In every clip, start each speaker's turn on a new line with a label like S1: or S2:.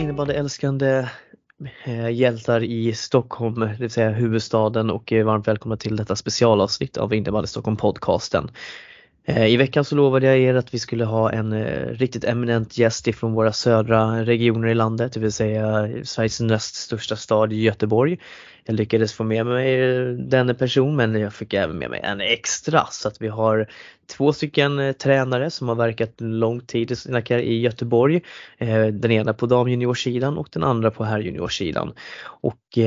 S1: In alla eh, hjältar i Stockholm, det vill säga huvudstaden och varmt välkomna till detta specialavsnitt av Innebandy Stockholm podcasten. Eh, I veckan så lovade jag er att vi skulle ha en eh, riktigt eminent gäst ifrån våra södra regioner i landet, det vill säga Sveriges näst största stad Göteborg. Jag lyckades få med mig eh, denne person men jag fick även med mig en extra så att vi har två stycken tränare som har verkat lång tid i sina i Göteborg. Den ena på damjuniorsidan och den andra på herrjuniorsidan. Och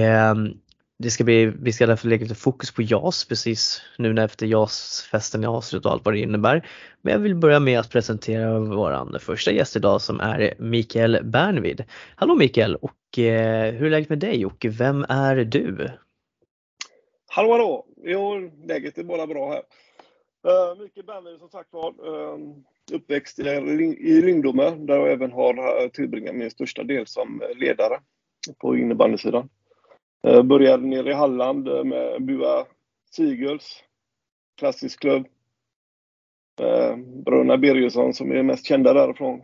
S1: det ska bli, vi ska därför lägga lite fokus på JAS precis nu när efter JAS-festen i avslutad och allt vad det innebär. Men jag vill börja med att presentera vår första gäst idag som är Mikael Bernvid. Hallå Mikael och eh, hur är läget med dig och vem är du?
S2: Hallå hallå! Jo, läget är bara bra här. Uh, Mikael Bernvid som sagt var. Uh, uppväxt i, i Lindome där jag även har eh, tillbringat min största del som ledare på innebandysidan. Eh, började nere i Halland eh, med Bua Seagulls. Klassisk klubb. Eh, Bröderna Birgersson som är mest kända därifrån,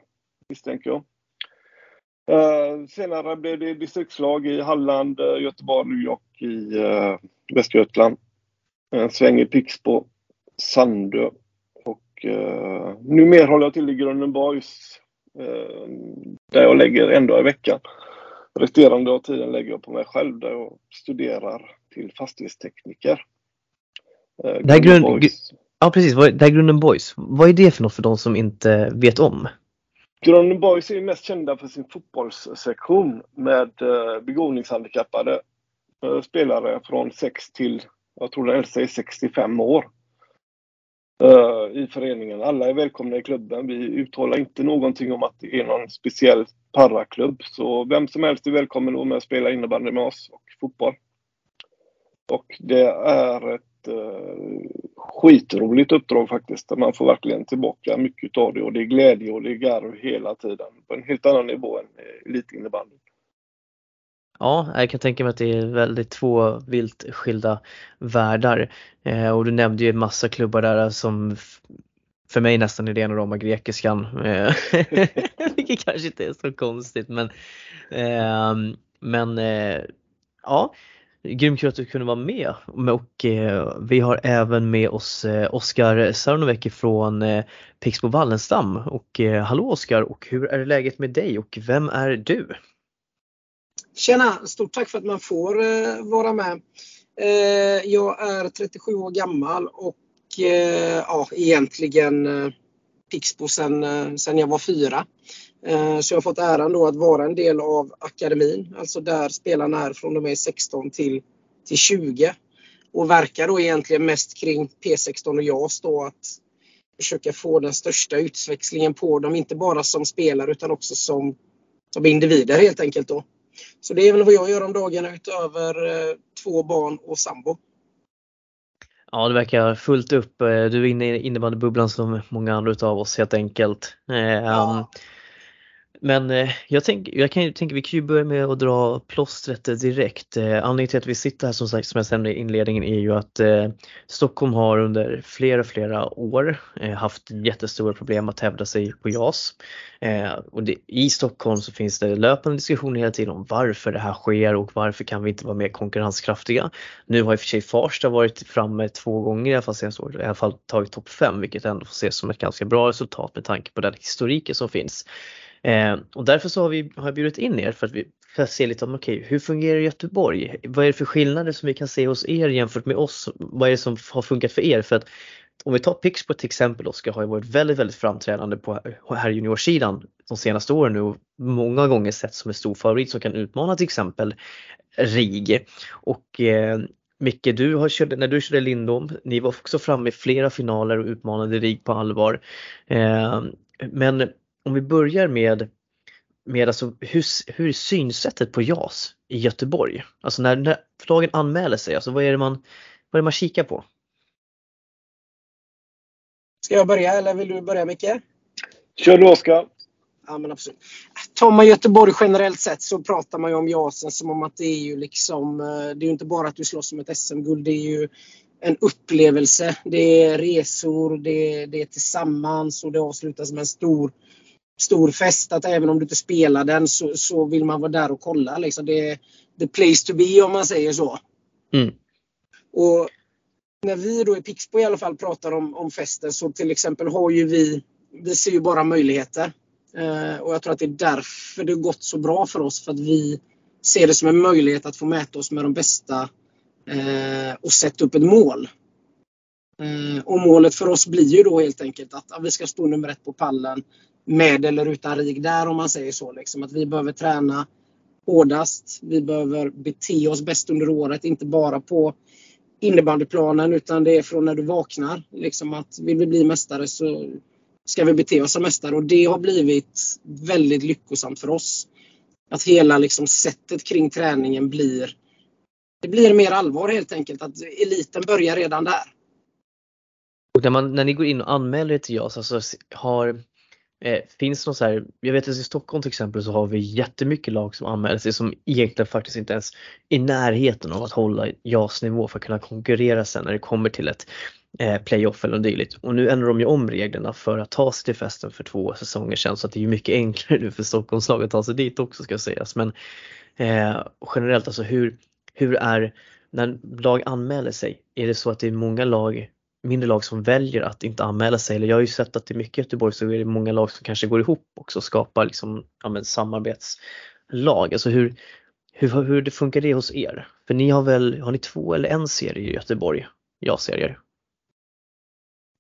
S2: misstänker jag. Senare blev det distriktslag i Halland, Göteborg och i Västergötland. En sväng i Pixbo, Sandö och numera håller jag till i Grundenborgs. Där jag lägger en dag i veckan. Resterande av tiden lägger jag på mig själv där jag studerar till fastighetstekniker.
S1: Eh, det här grund, Boys. Ja precis, det här Grunden Boys, vad är det för något för de som inte vet om?
S2: Grunden Boys är mest kända för sin fotbollssektion med eh, begåvningshandikappade eh, spelare från 6 till, jag tror den äldsta är 65 år Eh, i föreningen. Alla är välkomna i klubben. Vi uttalar inte någonting om att det är någon speciell paraklubb. Så vem som helst är välkommen att med och spela innebandy med oss och fotboll. Och det är ett eh, skitroligt uppdrag faktiskt. Där man får verkligen tillbaka mycket av det och det är glädje och det är garv hela tiden. På en helt annan nivå än eh, elitinnebandy.
S1: Ja, jag kan tänka mig att det är väldigt två vilt skilda världar. Eh, och du nämnde ju en massa klubbar där som för mig nästan är rena rama grekiskan. Eh, vilket kanske inte är så konstigt men, eh, men eh, ja, grymt kul att du kunde vara med och eh, vi har även med oss eh, Oskar Sarnovek från eh, Pixbo Wallenstam och eh, hallå Oskar och hur är läget med dig och vem är du?
S3: Tjena! Stort tack för att man får eh, vara med. Eh, jag är 37 år gammal och eh, ja, egentligen eh, Pixbo sen, eh, sen jag var fyra. Eh, så jag har fått äran då att vara en del av akademin, alltså där spelarna är från och med 16 till, till 20. Och verkar då egentligen mest kring P16 och JAS då att försöka få den största utväxlingen på dem, inte bara som spelare utan också som, som individer helt enkelt då. Så det är väl vad jag gör om dagarna utöver eh, två barn och sambo.
S1: Ja, det verkar fullt upp. Eh, du är inne i innebandybubblan som många andra av oss helt enkelt. Ja. Men eh, jag tänker, jag kan vi kan ju börja med att dra plåstret direkt. Eh, anledningen till att vi sitter här som sagt, som jag nämnde i inledningen är ju att eh, Stockholm har under flera, flera år eh, haft jättestora problem att hävda sig på JAS. Eh, och det, I Stockholm så finns det löpande diskussioner hela tiden om varför det här sker och varför kan vi inte vara mer konkurrenskraftiga. Nu har i och för sig Farsta varit framme två gånger i alla fall senaste året, i alla fall tagit topp fem vilket ändå får ses som ett ganska bra resultat med tanke på den historiken som finns. Eh, och därför så har vi har bjudit in er för att vi för att se lite om, okej, okay, hur fungerar Göteborg? Vad är det för skillnader som vi kan se hos er jämfört med oss? Vad är det som har funkat för er? För att om vi tar Pixbo till exempel, Oskar har ju varit väldigt, väldigt framträdande på här juniorsidan de senaste åren nu och många gånger sett som en stor favorit som kan utmana till exempel RIG. Och eh, Micke, du har kört, när du körde Lindom, ni var också framme i flera finaler och utmanade RIG på allvar. Eh, men om vi börjar med med alltså hur, hur är synsättet på JAS i Göteborg? Alltså när, när lagen anmäler sig, alltså vad är det man, vad är det man kikar på?
S3: Ska jag börja eller vill du börja Micke?
S2: Kör du Oskar.
S3: Ja, men absolut. Tar man Göteborg generellt sett så pratar man ju om JASen som om att det är ju liksom, eh, det är ju inte bara att du slåss om ett SM-guld, det är ju en upplevelse. Det är resor, det är, det är tillsammans och det avslutas med en stor, stor fest. Att även om du inte spelar den så, så vill man vara där och kolla. Liksom. Det är the place to be om man säger så.
S1: Mm.
S3: Och när vi då i Pixbo i alla fall pratar om, om festen så till exempel har ju vi, vi ser ju bara möjligheter. Eh, och jag tror att det är därför det gått så bra för oss. För att vi ser det som en möjlighet att få mäta oss med de bästa eh, och sätta upp ett mål. Eh, och målet för oss blir ju då helt enkelt att, att vi ska stå nummer ett på pallen med eller utan RIG där om man säger så. Liksom. Att vi behöver träna hårdast. Vi behöver bete oss bäst under året, inte bara på innebandyplanen utan det är från när du vaknar. Liksom att vill vi bli mästare så ska vi bete oss som mästare och det har blivit väldigt lyckosamt för oss. Att hela liksom sättet kring träningen blir det blir mer allvar helt enkelt. Att eliten börjar redan där.
S1: Och när, man, när ni går in och anmäler er till JAS, alltså har, eh, finns något så här, jag vet att i Stockholm till exempel så har vi jättemycket lag som anmäler sig som egentligen faktiskt inte ens är i närheten av att hålla JAS nivå för att kunna konkurrera sen när det kommer till ett eh, playoff eller dylikt. Och nu ändrar de ju om reglerna för att ta sig till festen för två säsonger sedan så att det är mycket enklare nu för Stockholmslag att ta sig dit också ska sägas. Men eh, generellt alltså hur, hur är, när lag anmäler sig, är det så att det är många lag, mindre lag som väljer att inte anmäla sig? Eller jag har ju sett att det är mycket i Göteborg så är det många lag som kanske går ihop också och skapar liksom, ja, men samarbetslag. Alltså hur, hur, hur det funkar det hos er? För ni har väl, har ni två eller en serie i Göteborg? Ja-serier?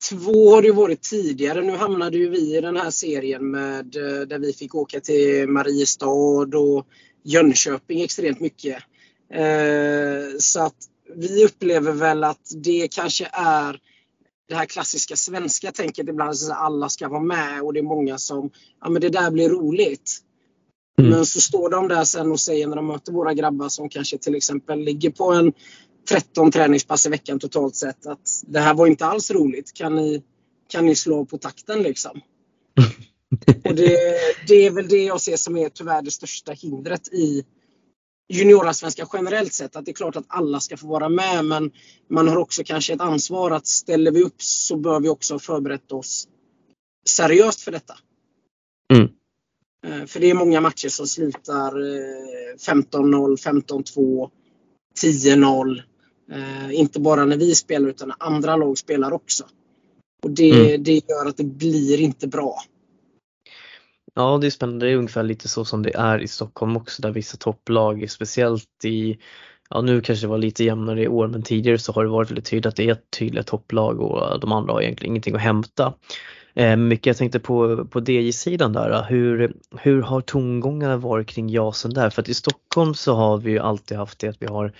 S3: Två har det varit tidigare. Nu hamnade ju vi i den här serien med eh, där vi fick åka till Mariestad och Jönköping extremt mycket. Eh, så att vi upplever väl att det kanske är det här klassiska svenska tänket ibland att alla ska vara med och det är många som, ja men det där blir roligt. Mm. Men så står de där sen och säger när de möter våra grabbar som kanske till exempel ligger på en 13 träningspass i veckan totalt sett att det här var inte alls roligt. Kan ni, kan ni slå på takten liksom? och det, det är väl det jag ser som är tyvärr det största hindret i juniorallsvenskan generellt sett. Att det är klart att alla ska få vara med men man har också kanske ett ansvar att ställer vi upp så bör vi också ha förberett oss seriöst för detta.
S1: Mm.
S3: Eh, för det är många matcher som slutar 15-0, 15-2, 10-0. Inte bara när vi spelar utan när andra lag spelar också. Och det, mm. det gör att det blir inte bra.
S1: Ja, det är spännande. Det är ungefär lite så som det är i Stockholm också där vissa topplag, speciellt i, ja nu kanske det var lite jämnare i år men tidigare så har det varit väldigt tydligt att det är ett tydligt topplag och de andra har egentligen ingenting att hämta. Eh, mycket jag tänkte på, på DJ-sidan där, hur, hur har tongångarna varit kring JASen där? För att i Stockholm så har vi ju alltid haft det att vi har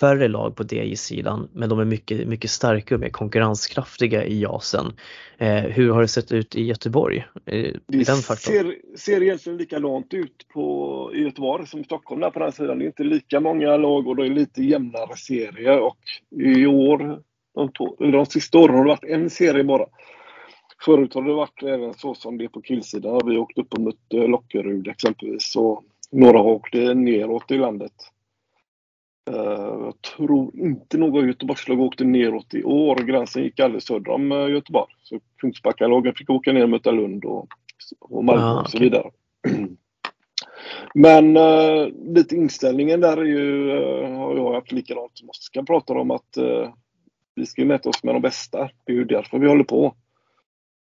S1: färre lag på DJ-sidan men de är mycket, mycket starkare och mer konkurrenskraftiga i JASen. Eh, hur har det sett ut i Göteborg? Eh,
S2: det ser, ser egentligen likadant ut på, i Göteborg som i Stockholm där på den sidan. Det är inte lika många lag och det är lite jämnare serier och i år, de, de sista åren har det varit en serie bara. Förut har det varit även så som det är på killsidan. Vi åkt upp och mött Lockerud exempelvis. Och några har åkt neråt i landet. Uh, jag tror inte några Göteborgslag åkte neråt i år. Gränsen gick alldeles söder om Göteborg. Så Kungsbackalagen fick åka ner och möta Lund och, och Malmö ah, och så vidare. Men uh, lite inställningen där är ju, har jag haft likadant som Oskar pratar om att vi ska mäta oss med de bästa. Det är ju därför vi håller på.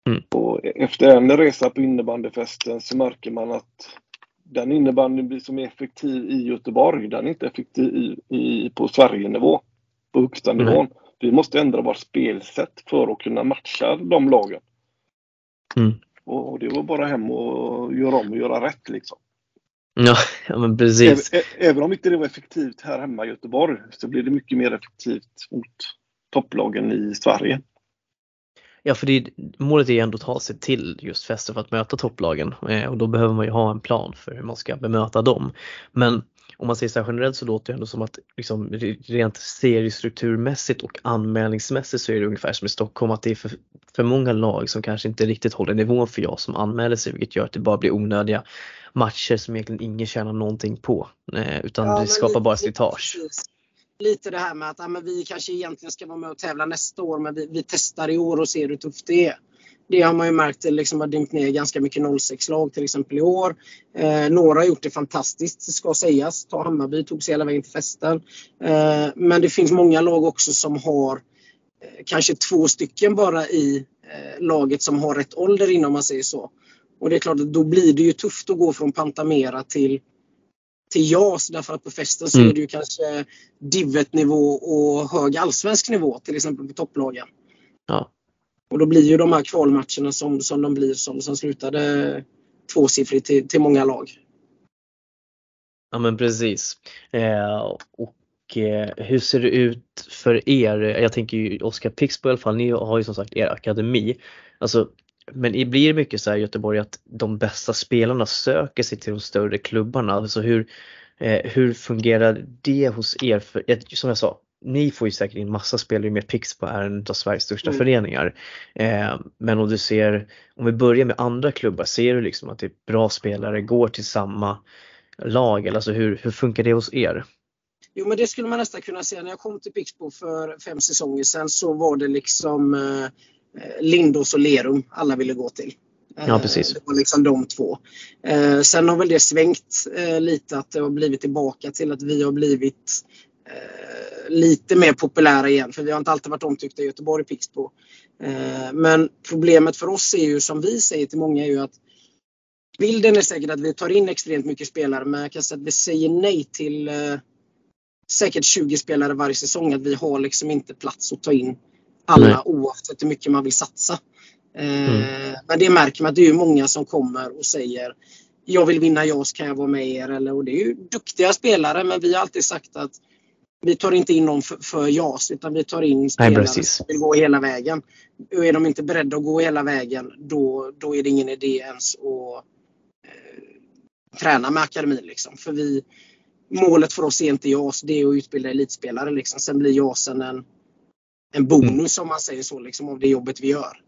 S2: Mm. Och efter en resa på innebandyfesten så märker man att den innebandyn som är effektiv i Göteborg, den är inte effektiv i, i, på Sverigenivå, på högsta mm. nivån. Vi måste ändra vårt spelsätt för att kunna matcha de lagen.
S1: Mm.
S2: Och, och, det var bara hem och göra om och göra rätt liksom.
S1: Ja, ja men precis.
S2: Även, även om inte det var effektivt här hemma i Göteborg så blir det mycket mer effektivt mot topplagen i Sverige.
S1: Ja, för det, målet är ju ändå att ta sig till just fäste för att möta topplagen eh, och då behöver man ju ha en plan för hur man ska bemöta dem. Men om man säger så här generellt så låter det ändå som att liksom, rent seriestrukturmässigt och anmälningsmässigt så är det ungefär som i Stockholm att det är för, för många lag som kanske inte riktigt håller nivån för jag som anmäler sig vilket gör att det bara blir onödiga matcher som egentligen ingen tjänar någonting på. Eh, utan ja, det skapar bara slitage.
S3: Lite det här med att ja, men vi kanske egentligen ska vara med och tävla nästa år men vi, vi testar i år och ser hur tufft det är. Det har man ju märkt liksom har dimpt ner ganska mycket 06-lag till exempel i år. Eh, några har gjort det fantastiskt ska sägas. Ta Hammarby tog sig hela vägen till festen. Eh, men det finns många lag också som har eh, kanske två stycken bara i eh, laget som har rätt ålder innan man säger så. Och det är klart att då blir det ju tufft att gå från Pantamera till till JAS därför att på festen så mm. är det ju kanske divet-nivå och hög allsvensk nivå till exempel på topplagen.
S1: Ja.
S3: Och då blir ju de här kvalmatcherna som, som de blir som, som slutade tvåsiffrigt till, till många lag.
S1: Ja men precis. Eh, och eh, hur ser det ut för er? Jag tänker ju Oskar Pixbo i alla fall, ni har ju som sagt er akademi. Alltså, men blir det mycket så här i Göteborg att de bästa spelarna söker sig till de större klubbarna? Alltså hur, eh, hur fungerar det hos er? För, som jag sa, ni får ju säkert in massa spelare med Pixbo är en av Sveriges största mm. föreningar. Eh, men om du ser, om vi börjar med andra klubbar, ser du liksom att det är bra spelare går till samma lag? Eller alltså hur, hur funkar det hos er?
S3: Jo men det skulle man nästan kunna säga. När jag kom till Pixbo för fem säsonger sedan så var det liksom eh, Lindos och Lerum alla ville gå till.
S1: Ja, precis.
S3: Det var liksom de två. Eh, sen har väl det svängt eh, lite att det har blivit tillbaka till att vi har blivit eh, lite mer populära igen. För vi har inte alltid varit omtyckta i Göteborg Pixbo. Eh, men problemet för oss är ju som vi säger till många är ju att bilden är säkert att vi tar in extremt mycket spelare men jag kan säga att vi säger nej till eh, säkert 20 spelare varje säsong. Att vi har liksom inte plats att ta in alla nej. oavsett hur mycket man vill satsa. Eh, mm. Men det märker man att det är många som kommer och säger jag vill vinna JAS, kan jag vara med er? Eller, och det är ju duktiga spelare men vi har alltid sagt att vi tar inte in någon för, för JAS utan vi tar in spelare Nej, som vill gå hela vägen. Och är de inte beredda att gå hela vägen då, då är det ingen idé ens att eh, träna med akademin. Liksom. För vi, målet för oss är inte JAS, det är att utbilda elitspelare. Liksom. Sen blir JAS en, en bonus om man säger så, liksom, av det jobbet vi gör.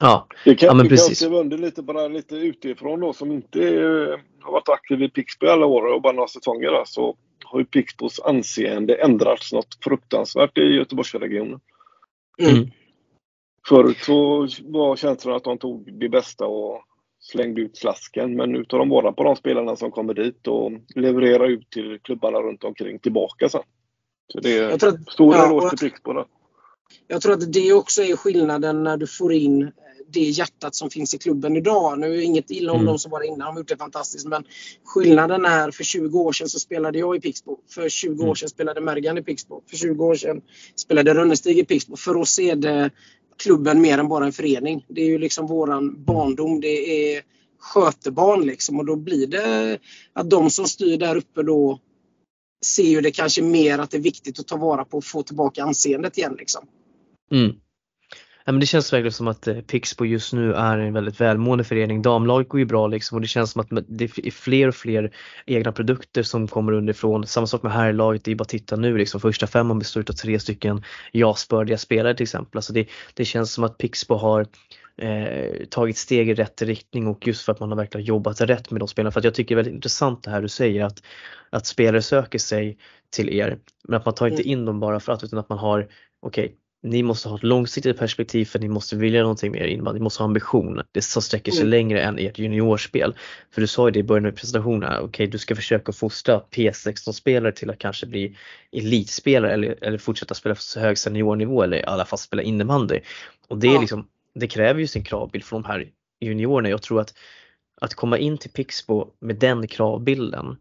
S1: Ja,
S2: det kan,
S1: ja men
S2: precis. Vi kan under lite, bara lite utifrån då som inte är, har varit aktiv i Pixbo alla år och bara några säsonger. Där, så har ju Pixbos anseende ändrats något fruktansvärt i Göteborgsregionen. Mm. Förut så var känslan att de tog det bästa och slängde ut slasken. Men nu tar de vara på de spelarna som kommer dit och levererar ut till klubbarna runt omkring tillbaka sen. Så det är att, stor eloge ja, till Pixbo.
S3: Jag tror att det också är skillnaden när du får in det hjärtat som finns i klubben idag. Nu är inget illa om mm. de som var innan, de har gjort det fantastiskt. Men skillnaden är för 20 år sedan så spelade jag i Pixbo. För 20 mm. år sedan spelade Mergan i Pixbo. För 20 år sedan spelade Rönnestig i Pixbo. För oss är det klubben mer än bara en förening. Det är ju liksom våran barndom. Det är skötebarn liksom och då blir det att de som styr där uppe då ser ju det kanske mer att det är viktigt att ta vara på och få tillbaka anseendet igen. Liksom.
S1: Mm. Ja, men det känns verkligen som att eh, Pixbo just nu är en väldigt välmående förening. Damlaget går ju bra liksom och det känns som att det är fler och fler egna produkter som kommer underifrån. Samma sak med herrlaget, det är bara att titta nu liksom. Första femman består av tre stycken jasbördiga spelare till exempel. Alltså det, det känns som att Pixbo har eh, tagit steg i rätt riktning och just för att man har verkligen jobbat rätt med de spelarna. För jag tycker det är väldigt intressant det här du säger att, att spelare söker sig till er men att man tar inte mm. in dem bara för att utan att man har okej okay, ni måste ha ett långsiktigt perspektiv för ni måste vilja någonting mer innan, ni måste ha ambition. Det som sträcker sig mm. längre än ert juniorspel. För du sa ju det i början av presentationen, okej okay, du ska försöka fostra P16-spelare till att kanske bli elitspelare eller, eller fortsätta spela på hög seniornivå eller i alla fall spela innebandy. Och det, är ja. liksom, det kräver ju sin kravbild från de här juniorerna. Jag tror att att komma in till Pixbo med den kravbilden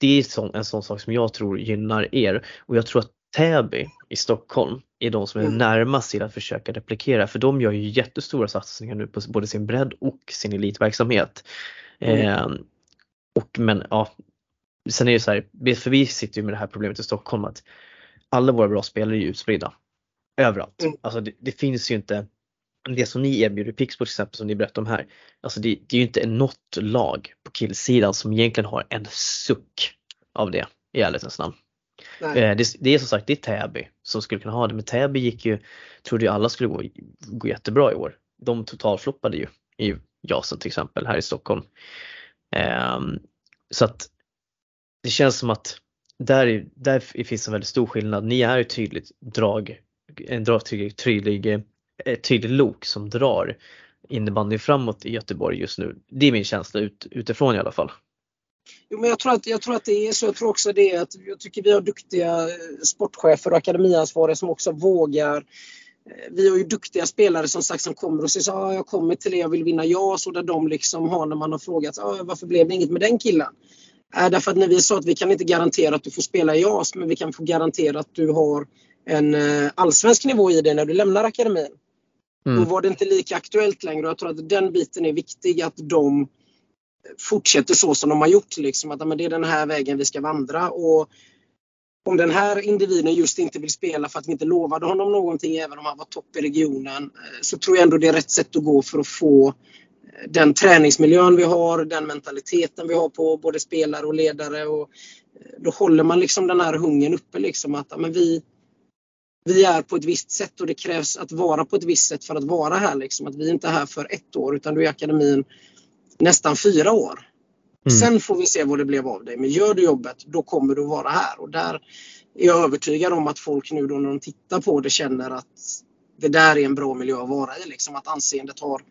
S1: det är en sån sak som jag tror gynnar er och jag tror att Täby i Stockholm är de som är mm. närmast till att försöka replikera för de gör ju jättestora satsningar nu på både sin bredd och sin elitverksamhet. Mm. Eh, och men ja, sen är det så här, för vi sitter ju med det här problemet i Stockholm att alla våra bra spelare är ju utspridda. Överallt.
S3: Mm.
S1: Alltså det, det finns ju inte det som ni erbjuder, Pixbo till exempel som ni berättar om här. Alltså det, det är ju inte något lag på killsidan som egentligen har en suck av det i ärlighetens namn. Eh, Det, det är som sagt det är Täby som skulle kunna ha det men Täby gick ju, trodde ju alla skulle gå, gå jättebra i år. De totalfloppade ju i JASen till exempel här i Stockholm. Ehm, så att det känns som att där, är- där finns en väldigt stor skillnad. Ni är ju tydligt drag, en drag, tydlig, tydlig, eh, Eh, ett tydligt lok som drar innebandyn framåt i Göteborg just nu. Det är min känsla ut, utifrån i alla fall.
S3: Jo, men jag, tror att, jag tror att det är så. Jag tror också det att jag tycker vi har duktiga eh, sportchefer och akademiansvariga som också vågar. Eh, vi har ju duktiga spelare som sagt som kommer och säger så ah, jag kommer till det, jag vill vinna JAS och där de liksom har när man har frågat ah, varför blev det inget med den killen? Äh, därför att när vi sa att vi kan inte garantera att du får spela i JAS men vi kan få garantera att du har en allsvensk nivå i dig när du lämnar akademin.
S1: Mm.
S3: Då var det inte lika aktuellt längre och jag tror att den biten är viktig att de fortsätter så som de har gjort. Liksom, att men det är den här vägen vi ska vandra. Och om den här individen just inte vill spela för att vi inte lovade honom någonting även om han var topp i regionen eh, så tror jag ändå det är rätt sätt att gå för att få eh, den träningsmiljön vi har, den mentaliteten vi har på både spelare och ledare. Och eh, då håller man liksom den här hungern uppe. Liksom, att men vi, vi är på ett visst sätt och det krävs att vara på ett visst sätt för att vara här. Liksom. Att vi är inte är här för ett år utan du är i akademin nästan fyra år.
S1: Mm.
S3: Sen får vi se vad det blev av dig. Men gör du jobbet, då kommer du vara här. Och där är jag övertygad om att folk nu då när de tittar på det känner att det där är en bra miljö att vara i. Liksom att anseendet har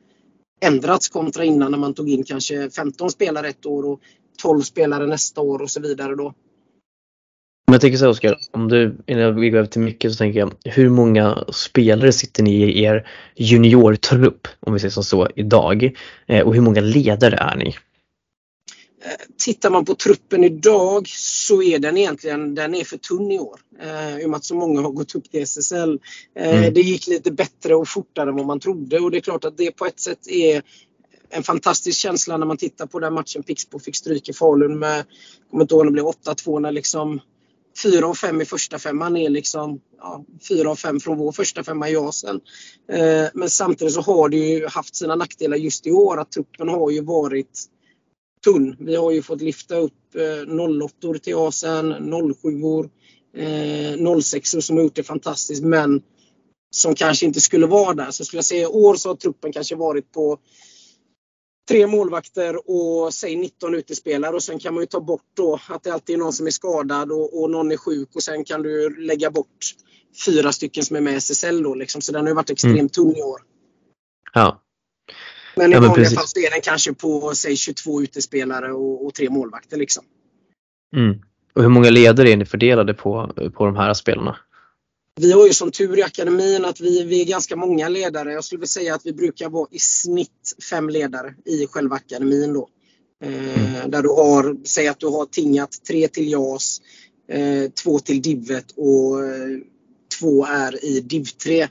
S3: ändrats kontra innan när man tog in kanske 15 spelare ett år och 12 spelare nästa år och så vidare. Då.
S1: Jag tänker så här Oskar, om du, innan vi går över till mycket så tänker jag, hur många spelare sitter ni i er juniortrupp, om vi säger som så, idag? Eh, och hur många ledare är ni?
S3: Tittar man på truppen idag så är den egentligen den är för tunn i år. Eh, I och med att så många har gått upp till SSL. Eh,
S1: Mm.
S3: Det gick lite bättre och fortare än vad man trodde och det är klart att det på ett sätt är en fantastisk känsla när man tittar på den matchen Pixbo fick stryk i Falun med, jag kommer inte ihåg om det blev 8-2 när liksom Fyra av fem i första femman är liksom ja, fyra av fem från vår första femma i Jasen. Eh, men samtidigt så har det ju haft sina nackdelar just i år att truppen har ju varit tunn. Vi har ju fått lyfta upp eh, 08 till Asien, 07 eh, 06 som har gjort det fantastiskt men som kanske inte skulle vara där. Så skulle jag säga i år så har truppen kanske varit på tre målvakter och säg 19 utespelare och sen kan man ju ta bort då att det alltid är någon som är skadad och, och någon är sjuk och sen kan du lägga bort fyra stycken som är med i SSL då liksom. Så den har ju varit extremt
S1: Mm.
S3: tunn i år.
S1: Ja,
S3: Men i
S1: Ja,
S3: vanliga fall så är den kanske på säg 22 utespelare och, och tre målvakter liksom.
S1: mm. Och hur många ledare är ni fördelade på, på de här spelarna?
S3: Vi har ju som tur i akademin att vi, vi är ganska många ledare. Jag skulle vilja säga att vi brukar vara i snitt fem ledare i själva akademin. Då. Eh, där du har, säg att du har tingat tre till JAS, eh, två till Divet och eh, två är i Div 3.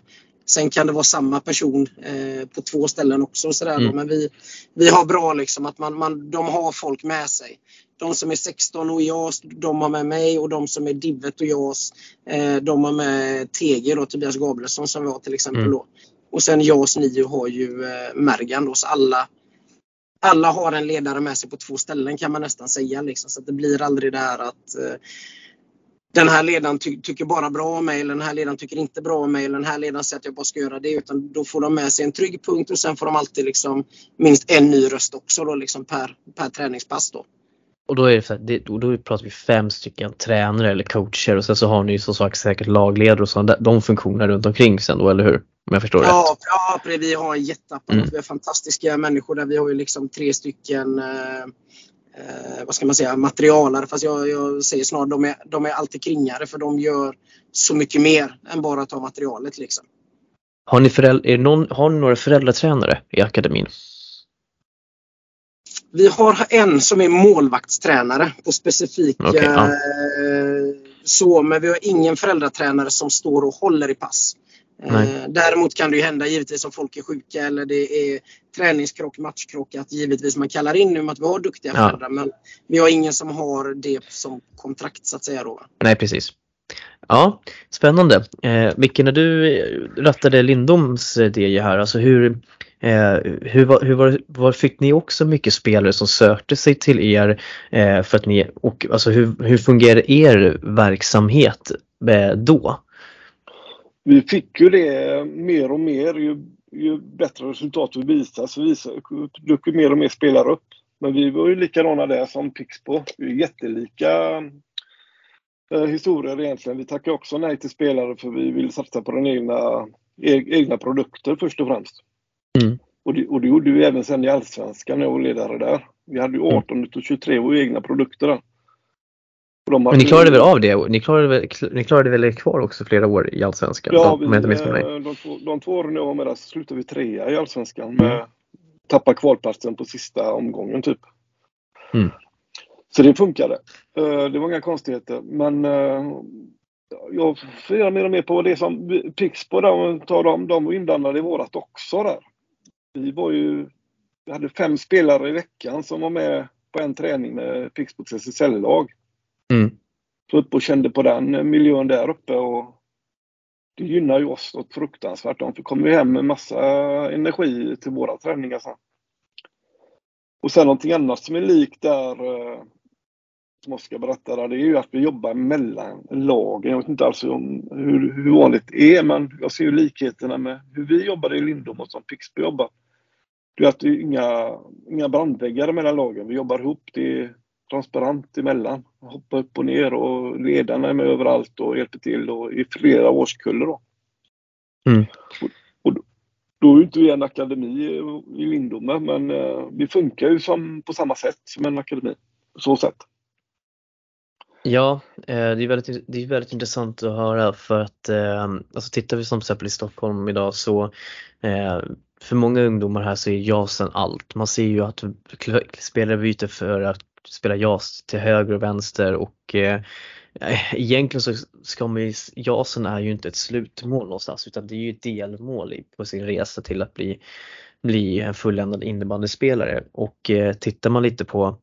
S3: Sen kan det vara samma person eh, på två ställen också. och Sådär.
S1: Mm.
S3: Men vi, vi har bra liksom att man, man, de har folk med sig. De som är 16 och JAS, de har med mig och de som är Divet och JAS, eh, de har med TG då, Tobias Gabrielsson som vi har till exempel
S1: Mm.
S3: då. Och sen JAS 9 har ju eh, Mergan då, så alla alla har en ledare med sig på två ställen kan man nästan säga. Liksom. Så det blir aldrig det här att eh, den här ledaren ty tycker bara bra om mig eller den här ledaren tycker inte bra om mig eller den här ledaren säger att jag bara ska göra det. Utan då får de med sig en trygg punkt och sen får de alltid liksom minst en ny röst också då, liksom per, per träningspass. Då.
S1: Och då, är det, så här, det, då, pratar vi fem stycken tränare eller coacher och sen så har ni ju som sagt säkert lagledare och sådana de funktionerna runt omkring sen då, eller hur? Om jag förstår rätt.
S3: Ja, ja, precis. vi har en jätteapparat.
S1: Mm.
S3: Vi har fantastiska människor där. Vi har ju liksom tre stycken eh, eh, vad ska man säga, materialare. Fast jag, jag säger snarare de är, de är alltid kringare för de gör så mycket mer än bara ta materialet. Liksom.
S1: Har, ni föräld- är någon, har ni några föräldratränare i akademin?
S3: Vi har en som är målvaktstränare på specifika
S1: Okej, ja.
S3: eh, så, men vi har ingen föräldratränare som står och håller i pass. Eh,
S1: Nej.
S3: däremot kan det ju hända givetvis om folk är sjuka eller det är träningskrock, matchkrock att givetvis man kallar in nu att vi har duktiga
S1: Ja.
S3: föräldrar men vi har ingen som har det som kontrakt så att säga då.
S1: Nej precis. Ja, spännande. Eh, Micke, när du rattade Lindoms DJ här, alltså hur, eh, Eh, hur, var, hur var, var, fick ni också mycket spelare som sökte sig till er eh, för att ni, och alltså hur, hur fungerar er verksamhet eh, då?
S2: Vi fick ju det eh, mer och mer ju, ju bättre resultat vi visade så visade, dök mer och mer spelare upp. Men vi var ju likadana där som Pixbo. Vi är jättelika eh, historier egentligen. Vi tackar också nej till spelare för vi vill satsa på den egna, e-, egna produkter först och främst. Mm. Och, det, och det gjorde vi även sen i Allsvenskan när jag var ledare där. Vi hade ju 18 mm. 23 våra egna produkter där.
S1: Men ni klarade väl av det? Ni klarade väl, ni klarade väl kvar också flera år i Allsvenskan?
S2: Ja, vi, de, de, två, de två åren jag var med där så slutade vi trea i Allsvenskan. Med, mm. Tappa kvalplatsen på sista omgången typ. Mm. Så det funkade. Eh, det var inga konstigheter. Men eh, jag funderar mer och mer på det som Pixbo, dem, de var inblandade i vårat också där. Vi var ju, vi hade fem spelare i veckan som var med på en träning med Pixbos SSL-lag. Mm. Så upp och kände på den miljön där uppe och det gynnar ju oss något fruktansvärt. De kommer hem med massa energi till våra träningar sen. Och sen någonting annat som är likt där, eh, som Oskar berättade, det är ju att vi jobbar mellan lagen. Jag vet inte alls hur, hur vanligt det är, men jag ser ju likheterna med hur vi jobbade i Lindom och som Pixby jobbar. Är att det är inga, inga brandväggar mellan lagen. Vi jobbar ihop. Det är transparent emellan. Hoppa upp och ner och ledarna är med överallt och hjälper till och i flera årskullar. Då. Mm. Och, och då är inte vi en akademi i Lindome men eh, vi funkar ju som, på samma sätt som en akademi. På så sätt.
S1: Ja, eh, det är, väldigt, det är väldigt intressant att höra för att eh, alltså tittar vi som exempel i Stockholm idag så för många ungdomar här så är JASen allt. Man ser ju att spelare byter för att spela JAS till höger och vänster och eh, egentligen så ska man ju, JASen är ju inte ett slutmål någonstans utan det är ju ett delmål på sin resa till att bli, bli en fulländad innebandyspelare och eh, tittar man lite på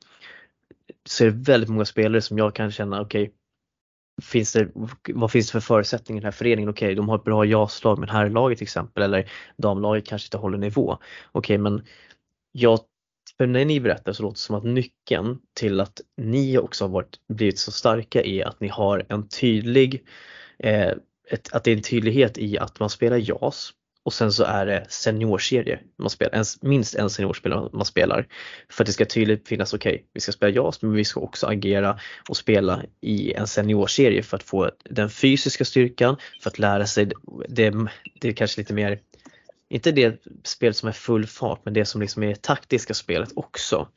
S1: så är det väldigt många spelare som jag kan känna, okej okay, finns det, vad finns det för förutsättningar i den här föreningen? Okej, okay, de har ett bra JAS-lag men herrlaget till exempel eller damlaget kanske inte håller nivå. Okej, okay, men jag för när ni berättar så låter det som att nyckeln till att ni också har varit, blivit så starka är att ni har en tydlig, eh, ett, att det är en tydlighet i att man spelar JAS och sen så är det seniorserie man spelar, en, minst en seniorspelare man spelar. För att det ska tydligt finnas, okej, okay, vi ska spela JAS men vi ska också agera och spela i en seniorserie för att få den fysiska styrkan, för att lära sig det, det är kanske lite mer inte det spelet som är full fart men det som liksom är taktiska spelet också.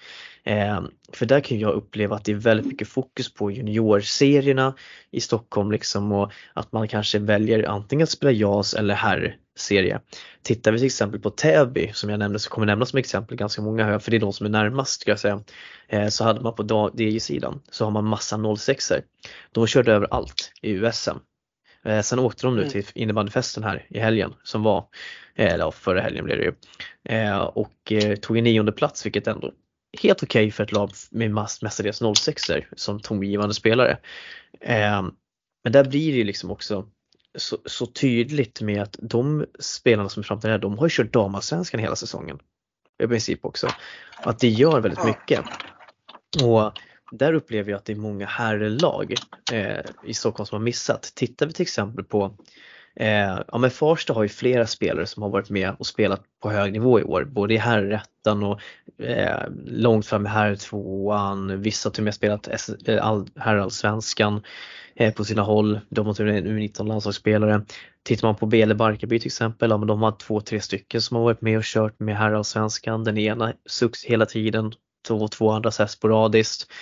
S1: Eh, för där kan jag uppleva att det är väldigt mycket fokus på juniorserierna i Stockholm liksom och att man kanske väljer antingen att spela JAS eller herr herrserie. Tittar vi till exempel på Täby som jag nämnde, så kommer nämna som exempel ganska många här, för det är de som är närmast ska jag säga. Eh, så hade man på DJ-sidan så har man massa 06 er De körde över allt i USM. Eh, sen åkte de nu mm. till innebandyfesten här i helgen som var, eh, eller förra helgen blev det ju, och tog en nionde plats vilket ändå helt okej okay för ett lag med mestadels 06 som tongivande spelare. Men där blir det ju liksom också så, så, tydligt med att de spelarna som är framtiden här, de har ju kört damallsvenskan hela säsongen. I princip också. Att det gör väldigt mycket. Och där upplever jag att det är många herrlag eh, i Stockholm som har missat. Tittar vi till exempel på Eh, ja men Farsta har ju flera spelare som har varit med och spelat på hög nivå i år, både i herrettan och eh, långt fram i herrtvåan. Vissa har till och med spelat eh, herrallsvenskan Eh, på sina håll. De har till U19 landslagsspelare. Tittar man på BL Barkarby till exempel, ja men de har två, tre stycken som har varit med och kört med herrallsvenskan. Den ena sucks hela tiden, två, två andra så här sporadiskt.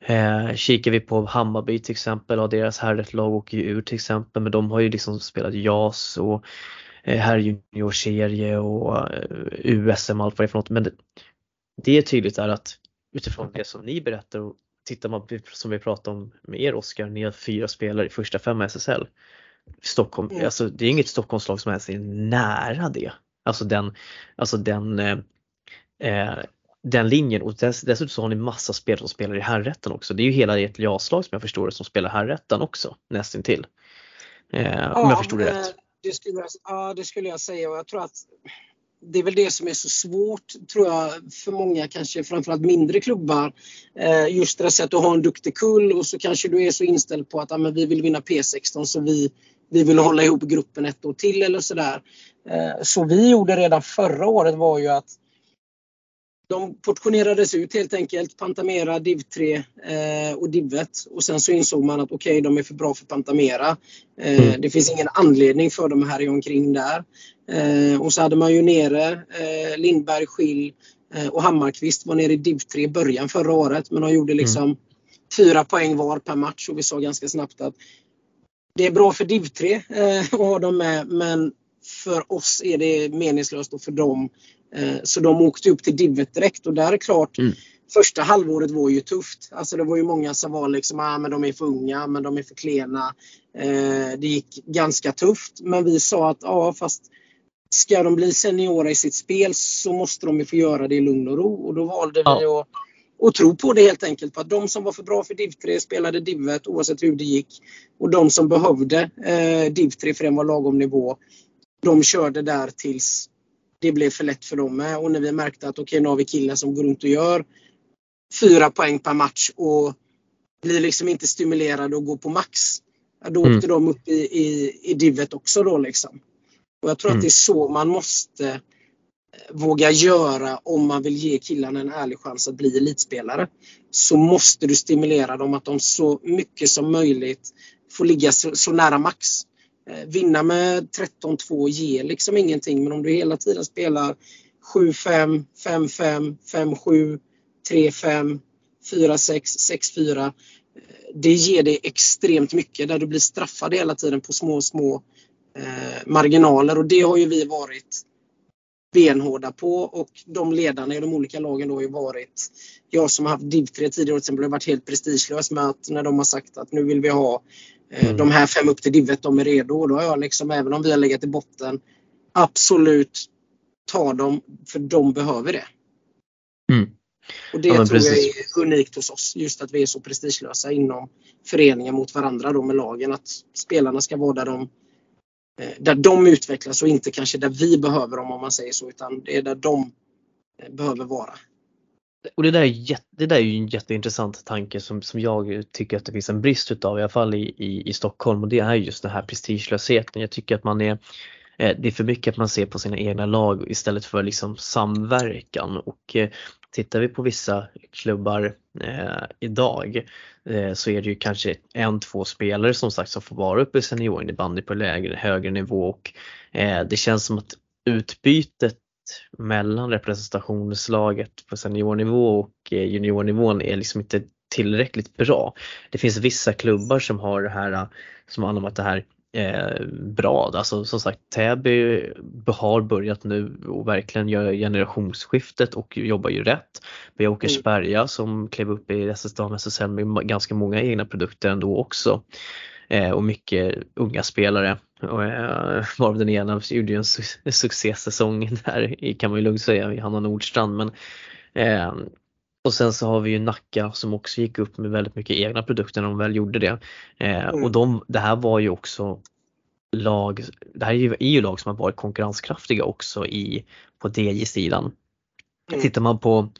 S1: Eh, kikar vi på Hammarby till exempel, ja, deras herrlag åker ju ur till exempel, men de har ju liksom spelat JAS och eh, herrjuniorserie och eh, USM allt vad det är för något. Men det, det är tydligt där att utifrån det som ni berättar och tittar man som vi pratade om med er Oskar, ni har fyra spelare i första fem SSL. Stockholm, mm. alltså det är inget Stockholmslag som ens är nära det. Alltså den, alltså den eh, eh den linjen och dess, dessutom så har ni massa spelare som spelar i herrrätten också. Det är ju hela ert jaslag som jag förstår det som spelar herrrätten också nästintill. Eh, ja, om jag förstod det rätt.
S3: Det skulle, ja, det skulle jag säga och jag tror att det är väl det som är så svårt tror jag för många, kanske framförallt mindre klubbar. Eh, just det att du har en duktig kull och så kanske du är så inställd på att ah, men vi vill vinna P16 så vi, vi vill hålla ihop gruppen ett år till eller sådär. Eh, så vi gjorde redan förra året var ju att de portionerades ut helt enkelt. Pantamera, Div 3 eh, och Div 1. Och sen så insåg man att okej, okay, de är för bra för Pantamera. Eh, mm. Det finns ingen anledning för dem att härja omkring där. Eh, och så hade man ju nere eh, Lindberg, Schill eh, och Hammarkvist var nere i Div 3 i början förra året. Men de gjorde liksom mm. fyra poäng var per match och vi sa ganska snabbt att det är bra för Div 3 eh, att ha dem med men för oss är det meningslöst och för dem så de åkte upp till Divet direkt och där är klart mm. Första halvåret var ju tufft. Alltså det var ju många som var liksom, ah, men de är för unga, men de är för klena. Eh, det gick ganska tufft. Men vi sa att ja, fast ska de bli seniora i sitt spel så måste de ju få göra det i lugn och ro. Och då valde ja. vi att, att tro på det helt enkelt. På att de som var för bra för Div 3 spelade Div 1 oavsett hur det gick. Och de som behövde eh, Div 3 för den var lagom nivå, de körde där tills det blev för lätt för dem med. Och när vi märkte att okej, okay, nu har vi killar som går runt och gör fyra poäng per match och blir liksom inte stimulerade att gå på max. Då mm. åkte de upp i, i, i divet också då liksom. Och jag tror mm. att det är så man måste eh, våga göra om man vill ge killarna en ärlig chans att bli elitspelare. Så måste du stimulera dem att de så mycket som möjligt får ligga så, så nära max. Eh, vinna med 13-2 ger liksom ingenting men om du hela tiden spelar 7-5, 5-5, 5-7, 3-5, 4-6, 6-4. Det ger dig extremt mycket där du blir straffad hela tiden på små, små eh, marginaler och det har ju vi varit benhårda på och de ledarna i de olika lagen då har ju varit jag som har haft div 3 tidigare till exempel har varit helt prestigelös med att när de har sagt att nu vill vi ha mm. De här fem upp till divet, de är redo. Och då har jag liksom, även om vi har legat i botten, absolut ta dem för de behöver det.
S1: Mm.
S3: Och det ja, tror precis. jag är unikt hos oss. Just att vi är så prestigelösa inom föreningen mot varandra då med lagen. Att spelarna ska vara där de, eh, där de utvecklas och inte kanske där vi behöver dem om man säger så. Utan det är där de eh, behöver vara.
S1: Och det där, är det där är ju en jätteintressant tanke som, som jag tycker att det finns en brist utav i alla fall i, i, i Stockholm och det är just den här prestigelösheten. Jag tycker att man är eh, det är för mycket att man ser på sina egna lag istället för liksom samverkan och eh, tittar vi på vissa klubbar eh, idag eh, så är det ju kanske en, två spelare som sagt som får vara uppe i seniorinnebandy på lägre, högre nivå och eh, det känns som att utbytet mellan representationslaget på seniornivå och eh, juniornivån är liksom inte tillräckligt bra. Det finns vissa klubbar som har det här, som har anammat det här eh, bra. Alltså som sagt Täby har börjat nu och verkligen gör generationsskiftet och jobbar ju rätt. Vi har Åkersberga mm. som klev upp i SS Dam SSL med ganska många egna produkter ändå också. Eh, och mycket unga spelare. Och, eh, varav den ena gjorde ju en su succésäsong där kan man ju lugnt säga, Hanna Nordstrand. Men, eh, och sen så har vi ju Nacka som också gick upp med väldigt mycket egna produkter när de väl gjorde det. Eh, mm. Och de, det här var ju också lag, det här är ju, är ju lag som har varit konkurrenskraftiga också i, på DJ-sidan. Mm. Tittar man på,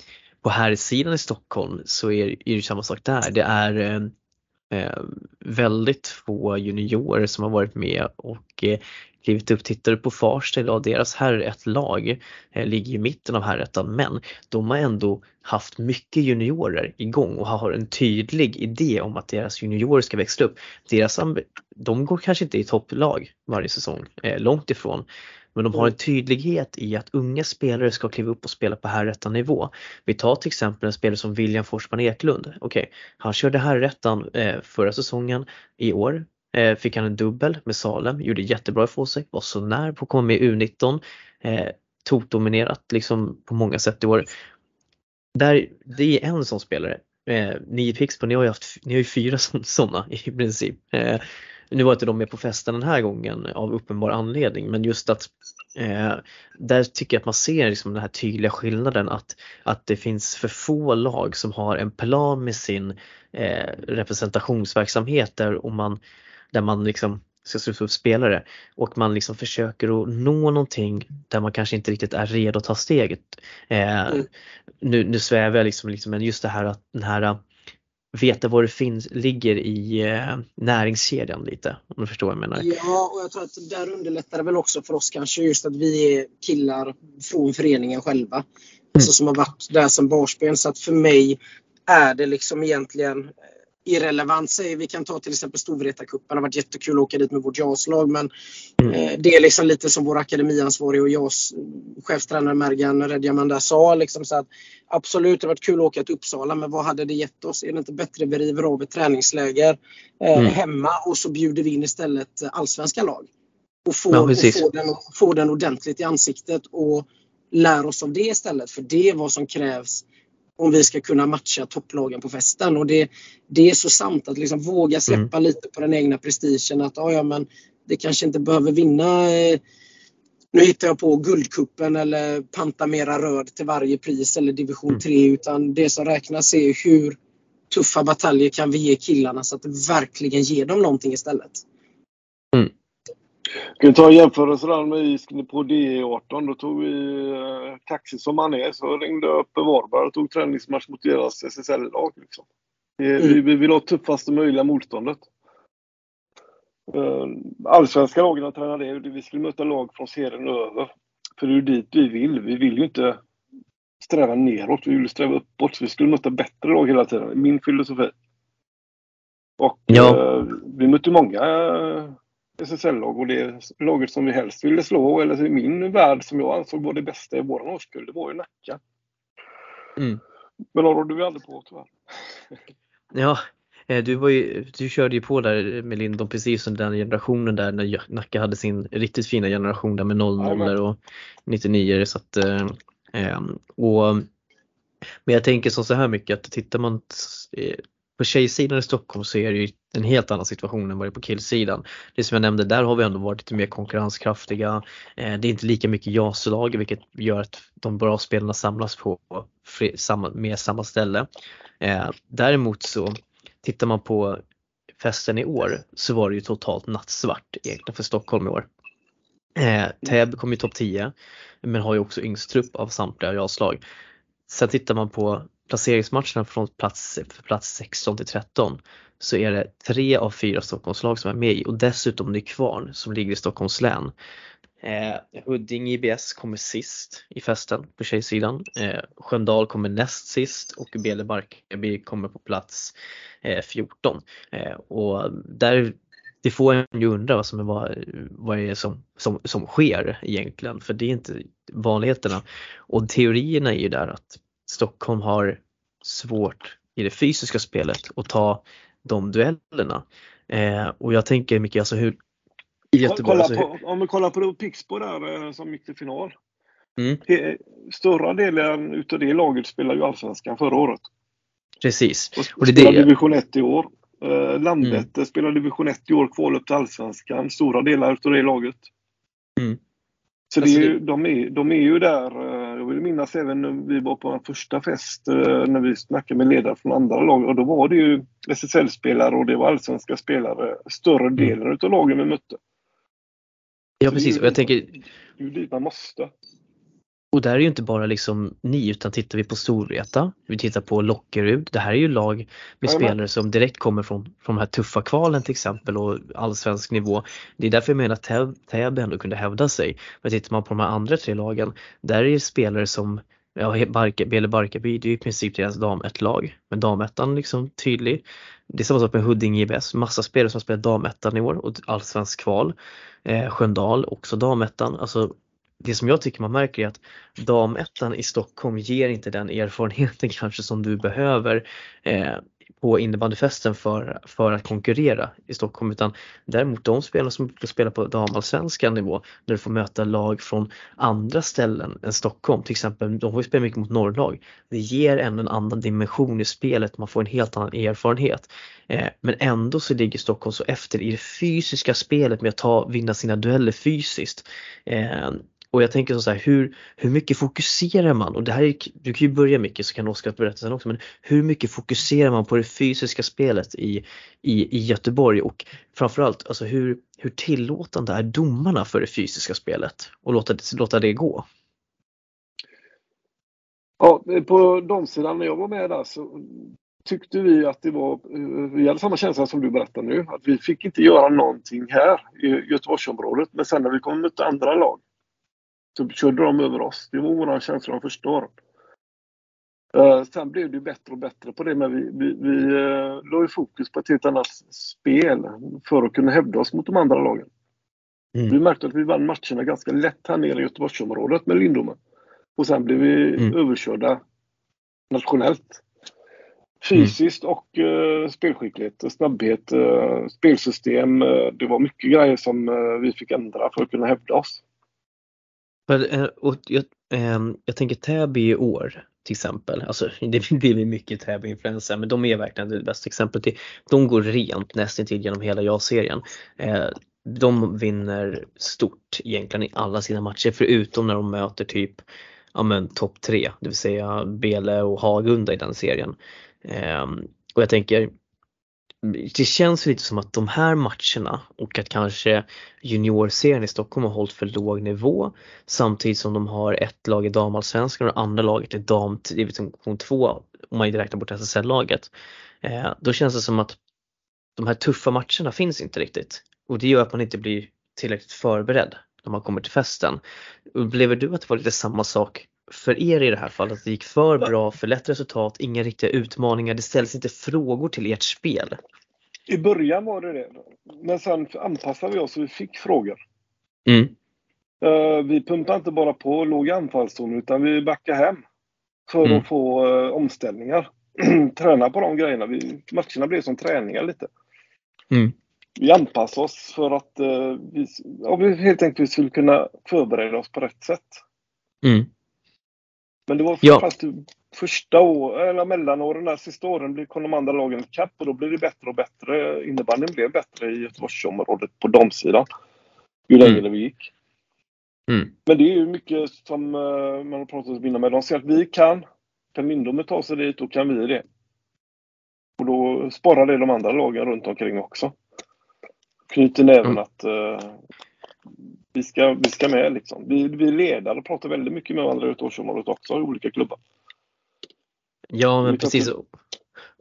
S1: på här sidan i Stockholm så är, är det samma sak där. Det är eh, väldigt få juniorer som har varit med och eh, klivit upp. Tittar du på Farsta idag, deras herretlag eh, ligger i mitten av herrettan men de har ändå haft mycket juniorer igång och har en tydlig idé om att deras juniorer ska växla upp. Deras, de går kanske inte i topplag varje säsong, eh, långt ifrån. Men de har en tydlighet i att unga spelare ska kliva upp och spela på herrettan nivå. Vi tar till exempel en spelare som William Forsman Eklund. Okej, okay, han körde herrettan eh, förra säsongen. I år eh, fick han en dubbel med Salem, gjorde jättebra ifrån sig, var så när på att komma med i U19. Eh, tokdominerat liksom på många sätt i år. Där, det är en sån spelare. Eh, ni i Pixbo, ni har ju, haft, ni har ju fyra sådana i princip. Eh, nu var inte de med på festen den här gången av uppenbar anledning men just att eh, där tycker jag att man ser liksom den här tydliga skillnaden att, att det finns för få lag som har en plan med sin eh, representationsverksamhet där, och man, där man liksom ska sluta upp spelare och man liksom försöker att nå någonting där man kanske inte riktigt är redo att ta steget. Eh, mm. nu, nu svävar jag liksom, liksom, men just det här att den här veta var det finns, ligger i eh, näringskedjan lite. Om du förstår vad jag menar.
S3: Ja, och jag tror att där underlättar det väl också för oss kanske just att vi är killar från föreningen själva. Mm. Alltså som har varit där som barspel. Så att för mig är det liksom egentligen irrelevant vi kan ta till exempel Storvreta-cupen. Det har varit jättekul att åka dit med vårt JAS-lag men mm. eh, det är liksom lite som vår akademiansvarig och JAS chefstränare Mergan Redjaman där sa. Liksom så att, absolut, det har varit kul att åka till Uppsala men vad hade det gett oss? Är det inte bättre vi river av ett träningsläger eh, mm. hemma och så bjuder vi in istället allsvenska lag? Och får, ja, och får, den, får den ordentligt i ansiktet och lär oss av det istället. För det är vad som krävs om vi ska kunna matcha topplagen på festen. Och det, det är så sant att liksom våga släppa mm. lite på den egna prestigen. Att ja, men det kanske inte behöver vinna eh, nu hittar jag på Guldkuppen eller panta mera röd till varje pris eller division 3 mm. utan det som räknas är hur tuffa bataljer kan vi ge killarna så att det verkligen ger dem någonting istället.
S2: Ska vi ta en jämförelse där med isken på DE18. Då tog vi eh, taxi som man är. Så ringde jag upp Varberg och tog träningsmatch mot deras SSL-lag. Liksom. Mm. Vi, vi vill ha tuffaste möjliga motståndet. Eh, allsvenska lagen tränade det. Vi skulle möta lag från serien över. För det är ju dit vi vill. Vi vill ju inte sträva neråt. Vi vill sträva uppåt. vi skulle möta bättre lag hela tiden. Min filosofi. Och ja. eh, vi mötte många SSL-lag och det laget som vi helst ville slå, eller i min värld som jag ansåg var det bästa i vår årskull, det var ju Nacka. Mm. Men de rådde vi aldrig på tyvärr.
S1: Ja, eh, du, var ju, du körde ju på där med Lindon precis som den generationen där när Nacka hade sin riktigt fina generation där med 00 och 99 så att, eh, ehm, och, Men jag tänker så här mycket att tittar man eh, på tjejsidan i Stockholm så är det ju en helt annan situation än vad det är på killsidan. Det som jag nämnde, där har vi ändå varit lite mer konkurrenskraftiga. Eh, det är inte lika mycket JAS-lag vilket gör att de bra spelarna samlas på mer samma ställe. Eh, däremot så tittar man på festen i år så var det ju totalt nattsvart egentligen för Stockholm i år. Eh, Täby kom i topp 10 men har ju också yngst trupp av samtliga JAS-lag. Sen tittar man på placeringsmatcherna från plats, plats 16 till 13 så är det tre av fyra Stockholmslag som är med i och dessutom Nykvarn som ligger i Stockholms län. Eh, Huddinge IBS kommer sist i festen på tjejsidan. Eh, Sköndal kommer näst sist och Bele Barkarby kommer på plats eh, 14. Eh, och där, det får en ju undra vad som är, vad, vad är som, som, som sker egentligen för det är inte vanligheterna. Och teorierna är ju där att Stockholm har svårt i det fysiska spelet att ta de duellerna. Eh, och jag tänker mycket alltså hur
S2: i Göteborg, kolla alltså, på, om vi kollar på Pixbo där eh, som gick till final. Mm. Större delen utav det laget spelade ju Allsvenskan förra året.
S1: Precis.
S2: Och, och det spelar det. division 1 i år. Eh, Landvetter mm. spelar division 1 i år, kval upp till Allsvenskan. Stora delar utav det laget. Mm. Så alltså, det är, de, är, de är ju där. Jag vill minnas även när vi var på en första fest eh, när vi snackade med ledare från andra lag. Och då var det ju SSL-spelare och det var allsvenska spelare. Större mm. delen mm. av lagen vi mötte.
S1: Ja precis, och jag tänker...
S2: Det är ju dit man måste.
S1: Och där är ju inte bara liksom ni utan tittar vi på Storvreta, vi tittar på Lockerud. Det här är ju lag med Amen. spelare som direkt kommer från, från de här tuffa kvalen till exempel och allsvensk nivå. Det är därför jag menar att Täby ändå kunde hävda sig. Men tittar man på de här andra tre lagen, där är det spelare som Ja, Barka, Bele Barkarby, det är i princip deras dam ett lag Men damettan liksom tydlig. Det är samma sak med Huddinge IBS, massa spelare som spelar damettan i år och allsvensk kval. Eh, Sköndal också damettan. Alltså det som jag tycker man märker är att damettan i Stockholm ger inte den erfarenheten kanske som du behöver eh, på innebandyfesten för, för att konkurrera i Stockholm utan däremot de spelarna som spelar på damallsvenskan nivå när du får möta lag från andra ställen än Stockholm till exempel, de får ju spela mycket mot norrlag. Det ger ändå en annan dimension i spelet, man får en helt annan erfarenhet. Eh, men ändå så ligger Stockholm så efter i det fysiska spelet med att ta, vinna sina dueller fysiskt. Eh, och jag tänker så här, hur, hur mycket fokuserar man? Och det här är, du kan ju börja mycket så kan Oskar berätta sen också, men hur mycket fokuserar man på det fysiska spelet i, i, i Göteborg och framförallt alltså hur, hur tillåtande är domarna för det fysiska spelet och låta, låta det gå?
S2: Ja, på damsidan när jag var med där så tyckte vi att det var, eh, vi hade samma känsla som du berättar nu, att vi fick inte göra någonting här i Göteborgsområdet. Men sen när vi kom mötte andra lag så körde de över oss. Det var vår känsla de första åren. Uh, sen blev det bättre och bättre på det, men vi, vi, vi uh, la fokus på ett helt annat spel för att kunna hävda oss mot de andra lagen. Mm. Vi märkte att vi vann matcherna ganska lätt här nere i Göteborgsområdet med Lindome. Och sen blev vi mm. överkörda nationellt. Fysiskt och uh, spelskicklighet, snabbhet, uh, spelsystem. Det var mycket grejer som vi fick ändra för att kunna hävda oss.
S1: Eh, och jag, ehm, jag tänker Täby i år till exempel, alltså det blir mycket Täby-influensa men de är verkligen det bästa exemplet. De går rent nästan till genom hela ja-serien. Eh, de vinner stort egentligen i alla sina matcher förutom när de möter typ ja men topp tre, det vill säga Bele och Hagunda i den serien. Ehm, och jag tänker, det känns lite som att de här matcherna och att kanske juniorserien i Stockholm har hållit för låg nivå samtidigt som de har ett lag i damallsvenskan och det andra laget i damdivision liksom 2 om man inte räknar bort SSL-laget. Eh, då känns det som att de här tuffa matcherna finns inte riktigt och det gör att man inte blir tillräckligt förberedd när man kommer till festen. Upplever du att det var lite samma sak för er i det här fallet? Att det gick för bra, för lätt resultat, inga riktiga utmaningar, det ställs inte frågor till ert spel?
S2: I början var det det. Men sen anpassade vi oss och vi fick frågor.
S1: Mm.
S2: Uh, vi pumpade inte bara på låg anfallszon utan vi backade hem. För mm. att få uh, omställningar. Träna på de grejerna. Vi, matcherna blev som träningar lite.
S1: Mm
S2: vi anpassade oss för att eh, vi, ja, vi helt enkelt skulle kunna förbereda oss på rätt sätt.
S1: Mm.
S2: Men det var ja. första år, eller mellanåren, där sista åren kom de andra lagen ikapp och då blev det bättre och bättre. Innebandyn blev bättre i Göteborgsområdet på damsidan. Ju längre mm. vi gick.
S1: Mm.
S2: Men det är ju mycket som uh, man har pratat med. De säger att vi kan. Kan Lindome ta sig dit, då kan vi det. Och då sparar det de andra lagen runt omkring också knyter näven mm. att uh, vi, ska, vi ska med. Liksom. Vi, vi är ledare och pratar väldigt mycket med varandra i Göteborgsområdet också i olika klubbar.
S1: Ja, men precis.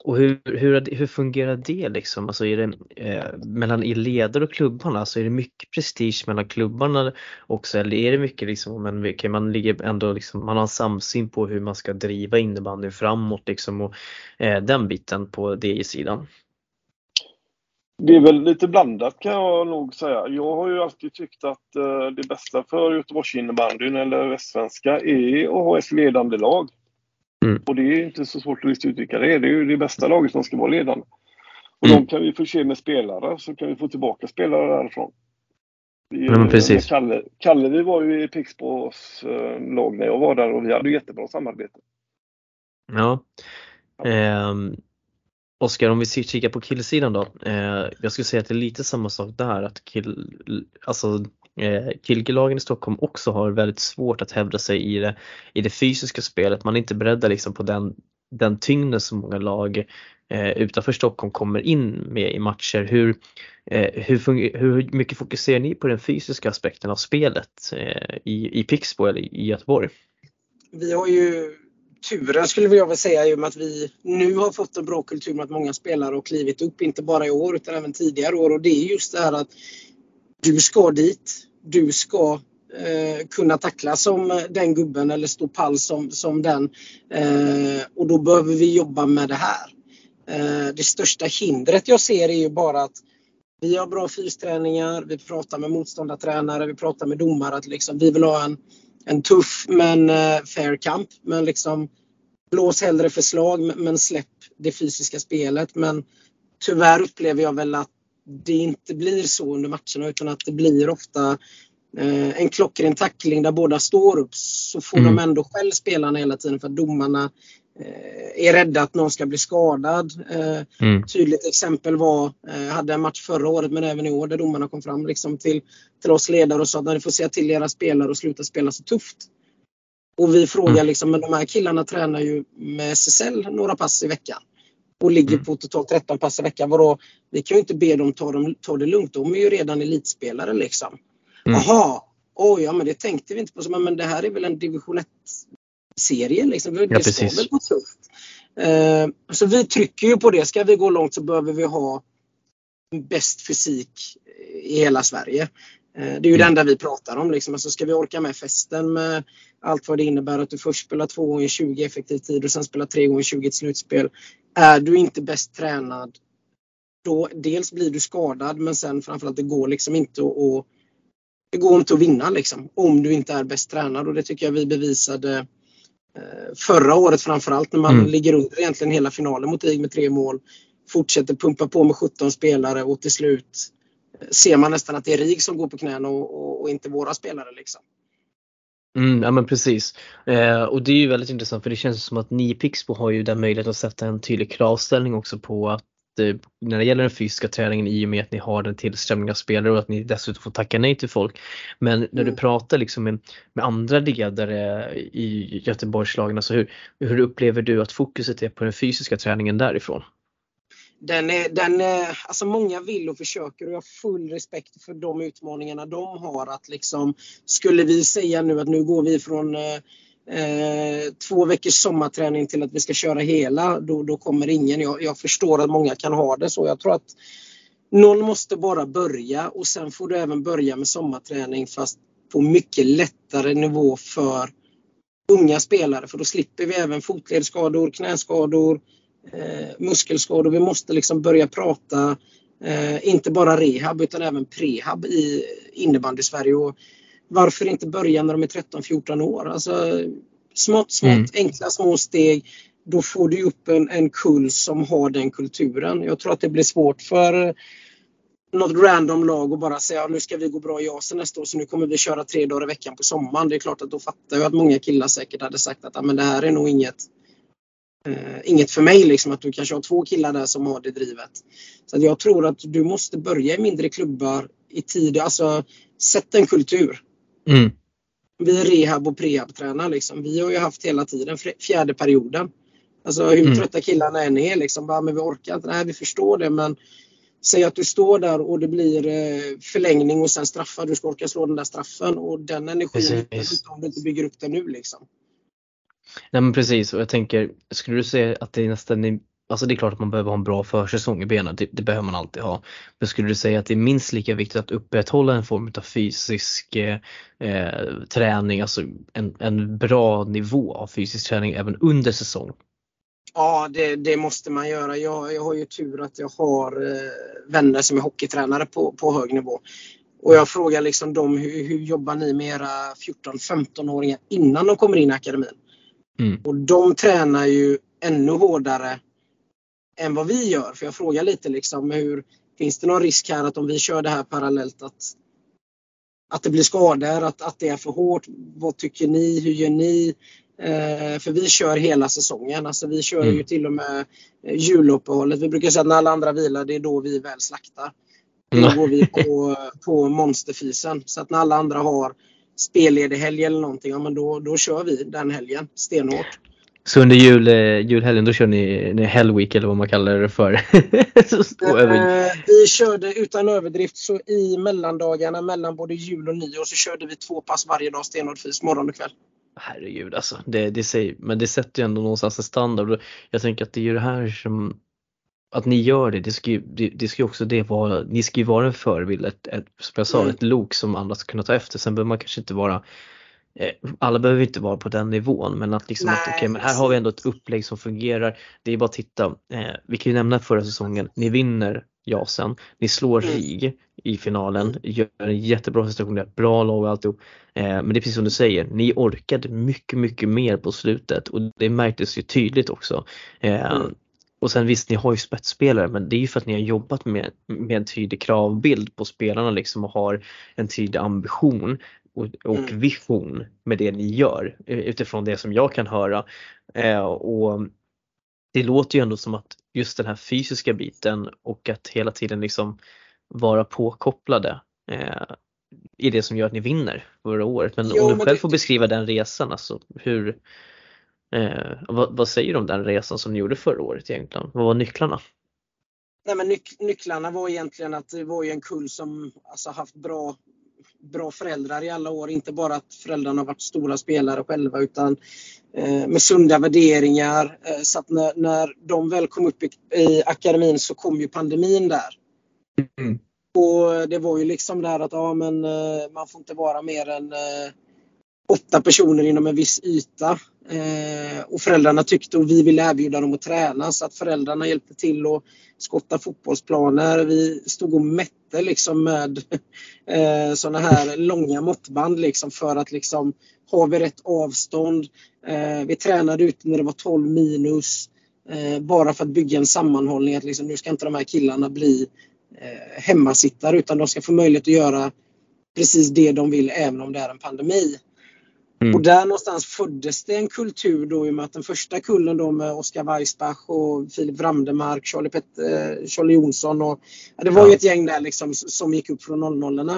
S1: Och hur, hur, hur fungerar det liksom? Alltså är det eh, mellan er ledare och klubbarna, alltså är det mycket prestige mellan klubbarna också eller är det mycket liksom, men kan man ligger ändå liksom, man har en samsyn på hur man ska driva innebandyn framåt liksom och eh, den biten på DJ-sidan?
S2: Det är väl lite blandat kan jag nog säga. Jag har ju alltid tyckt att eh, det bästa för Göteborgsinnebandyn eller västsvenska är att ha ett ledande lag.
S1: Mm.
S2: Och det är inte så svårt att lista ut vilka det är. Det är ju det bästa laget som ska vara ledande. Och mm. de kan vi förse med spelare så kan vi få tillbaka spelare därifrån.
S1: Ja, precis.
S2: Kalle, Kalle, vi var ju i Pixbos eh, lag när jag var där och vi hade jättebra samarbete.
S1: Ja. Um Oskar, om vi kikar på killsidan då. Eh, jag skulle säga att det är lite samma sak där. Att kill, alltså, eh, killgelagen i Stockholm också har väldigt svårt att hävda sig i det, i det fysiska spelet. Man är inte beredda liksom på den, den tyngden som många lag eh, utanför Stockholm kommer in med i matcher. Hur, eh, hur, hur mycket fokuserar ni på den fysiska aspekten av spelet eh, i, i Pixbo eller i Göteborg?
S3: Vi har ju turen skulle jag vilja säga i och med att vi nu har fått en bra kultur med att många spelare har klivit upp, inte bara i år utan även tidigare år. Och det är just det här att du ska dit. Du ska eh, kunna tackla som eh, den gubben eller stå pall som, som den. Eh, och då behöver vi jobba med det här. Eh, det största hindret jag ser är ju bara att vi har bra fysträningar, vi pratar med motståndartränare, vi pratar med domare att liksom, vi vill ha en en tuff men eh, fair kamp. Men liksom blås hellre för slag men släpp det fysiska spelet. Men tyvärr upplever jag väl att det inte blir så under matcherna utan att det blir ofta eh, en klockren tackling där båda står upp så får mm. de ändå själv spelarna hela tiden för att domarna är rädda att någon ska bli skadad. Eh, mm. Tydligt exempel var, eh, hade en match förra året men även i år där domarna kom fram liksom till, till oss ledare och sa att ni får säga till era spelare och sluta spela så tufft. Och vi frågar mm. liksom, men de här killarna tränar ju med SSL några pass i veckan. och ligger mm. på totalt 13 pass i veckan. Vadå? Vi kan ju inte be dem ta, dem ta det lugnt. De är ju redan elitspelare liksom. Mm. Jaha, oj, ja men det tänkte vi inte på. Men det här är väl en division 1 serie liksom. Det ja, ska väl vara tufft. Eh, så vi trycker ju på det. Ska vi gå långt så behöver vi ha bäst fysik i hela Sverige. Eh, det är ju mm. det enda vi pratar om. Liksom. Alltså ska vi orka med festen med allt vad det innebär att du först spelar 2 gånger 20 effektiv tid och sen spelar 3 gånger 20 ett slutspel. Är du inte bäst tränad då dels blir du skadad men sen framförallt det går liksom inte att det går inte att vinna liksom, om du inte är bäst tränad och det tycker jag vi bevisade förra året framförallt när man mm. ligger under egentligen hela finalen mot IG med tre mål. Fortsätter pumpa på med 17 spelare och till slut ser man nästan att det är RIG som går på knäna och, och, och inte våra spelare. Liksom.
S1: Mm, ja men precis. Eh, och det är ju väldigt intressant för det känns som att ni i Pixbo har ju den möjligheten att sätta en tydlig kravställning också på att eh, när det gäller den fysiska träningen i och med att ni har den tillströmning av spelare och att ni dessutom får tacka nej till folk. Men när mm. du pratar liksom med, med, andra ledare i Göteborgslagen, alltså hur, hur upplever du att fokuset är på den fysiska träningen därifrån?
S3: den är, den är, alltså många vill och försöker och jag har full respekt för de utmaningarna de har. Att liksom, skulle vi säga nu att nu går vi från eh, två veckors sommarträning till att vi ska köra hela, då, då kommer ingen. Jag, jag förstår att många kan ha det så. Jag tror att någon måste bara börja och sen får du även börja med sommarträning fast på mycket lättare nivå för unga spelare för då slipper vi även fotledsskador, knäskador, eh, muskelskador. Vi måste liksom börja prata eh, inte bara rehab utan även prehab i innebandy-Sverige. Varför inte börja när de är 13-14 år? Alltså, smått, smått, mm. enkla små steg. Då får du upp en, en kull som har den kulturen. Jag tror att det blir svårt för något random lag och bara säga nu ska vi gå bra i Asen nästa år så nu kommer vi köra tre dagar i veckan på sommaren. Det är klart att då fattar jag att många killar säkert hade sagt att men det här är nog inget eh, inget för mig liksom att du kanske har två killar där som har det drivet. Så jag tror att du måste börja i mindre klubbar i tid. Alltså sätt en kultur. Mm. Vi rehab och prehab-tränar liksom. Vi har ju haft hela tiden fjärde perioden. Alltså hur mm. trötta killarna än är liksom. Bara, men vi orkar inte. Nej, vi förstår det men Säg att du står där och det blir eh, förlängning och sen straffar. Du ska orka slå den där straffen och den energin om du inte bygger upp den nu liksom.
S1: Nej men precis och jag tänker, skulle du säga att det är nästan, alltså det är klart att man behöver ha en bra försäsong i benen, det, det, behöver man alltid ha. Men skulle du säga att det är minst lika viktigt att upprätthålla en form av fysisk eh, träning, alltså en, en bra nivå av fysisk träning även under säsong?
S3: Ja, det, det, måste man göra. Jag, jag har ju tur att jag har eh, vänner som är hockeytränare på, på hög nivå. Och jag frågar liksom dem, hur, hur jobbar ni med era 14-15-åringar innan de kommer in i akademin? Mm. Och de tränar ju ännu hårdare än vad vi gör. För jag frågar lite liksom hur, finns det någon risk här att om vi kör det här parallellt att, att det blir skador, att, att det är för hårt? Vad tycker ni? Hur gör ni? Eh, för vi kör hela säsongen. Alltså vi kör mm. ju till och med juluppehållet. Vi brukar säga att när alla andra vilar, det är då vi väl slaktar. Då går vi på, på monsterfisen. Så att när alla andra har spelledig helg eller någonting, ja men då, då kör vi den helgen stenhårt.
S1: Så under jul, eh, julhelgen då kör ni, ni Hellweek eller vad man kallar det för?
S3: eh, vi körde utan överdrift så i mellandagarna mellan både jul och nyår så körde vi två pass varje dag stenhård fys morgon och kväll.
S1: Herregud alltså, det, det säger, men det sätter ju ändå någonstans en standard. Jag tänker att det är ju det här som att ni gör det, det ska ju, det, det ska också det vara, ni ska ju vara en förebild, ett, ett, som jag sa, mm. ett lok som andra ska kunna ta efter. Sen behöver man kanske inte vara alla behöver inte vara på den nivån men att liksom Nej, att okay, men här har vi ändå ett upplägg som fungerar. Det är bara att titta. Eh, vi kan ju nämna förra säsongen, ni vinner Jasen, ni slår mm. RIG i finalen, gör en jättebra prestation där, bra lag och alltihop. Eh, men det är precis som du säger, ni orkade mycket, mycket mer på slutet och det märktes ju tydligt också. Eh, mm. Och sen visst, ni har ju spetsspelare men det är ju för att ni har jobbat med, med en tydlig kravbild på spelarna liksom och har en tydlig ambition och, och mm. vision med det ni gör utifrån det som jag kan höra. Eh, och det låter ju ändå som att just den här fysiska biten och att hela tiden liksom vara påkopplade eh, är det som gör att ni vinner förra året. Men jo, om du själv får beskriva den resan, alltså hur, Eh, vad, vad, säger du om den resan som ni gjorde förra året egentligen? Vad var nycklarna?
S3: Nej, men nyc nycklarna var egentligen att det var ju en kull som alltså, haft bra, bra föräldrar i alla år. Inte bara att föräldrarna har varit stora spelare själva utan eh, med sunda värderingar. Eh, så att när, när de väl kom upp i, i akademin så kom ju pandemin där. Mm. Och det var ju liksom där att ja, men, eh, man får inte vara mer än åtta personer inom en viss yta. Och föräldrarna tyckte och vi ville erbjuda dem att träna så att föräldrarna hjälpte till att skotta fotbollsplaner. Vi stod och mätte liksom med eh, sådana här långa måttband liksom för att liksom har vi rätt avstånd. Eh, vi tränade ute när det var 12 minus. Eh, bara för att bygga en sammanhållning att liksom, nu ska inte de här killarna bli eh, hemmasittare utan de ska få möjlighet att göra precis det de vill även om det är en pandemi. Mm. Och där någonstans föddes det en kultur då i och med att den första kullen då med Oskar Weissbach och Filip Wrandemark, Charlie, Pet eh, Charlie Jonsson och ja, det var ju ett gäng där liksom som gick upp från 00 eh,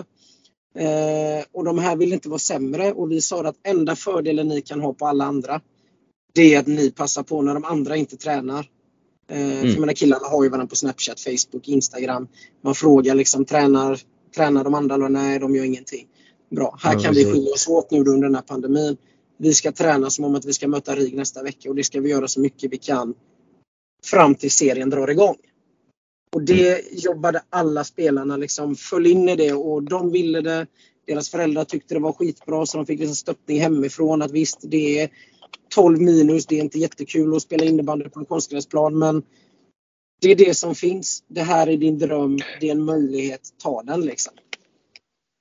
S3: Och de här ville inte vara sämre och vi sa att enda fördelen ni kan ha på alla andra det är att ni passar på när de andra inte tränar. Eh, mm. För menar, killarna har ju varandra på Snapchat, Facebook, Instagram. Man frågar liksom tränar, tränar de andra? Nej, de gör ingenting. Bra, här kan vi skilja oss åt nu under den här pandemin. Vi ska träna som om att vi ska möta RIG nästa vecka och det ska vi göra så mycket vi kan fram till serien drar igång. Och det mm. jobbade alla spelarna liksom, föll in i det och de ville det. Deras föräldrar tyckte det var skitbra så de fick liksom stöttning hemifrån att visst det är 12 minus, det är inte jättekul att spela innebandy på en konstgräsplan men det är det som finns. Det här är din dröm, det är en möjlighet, ta den liksom.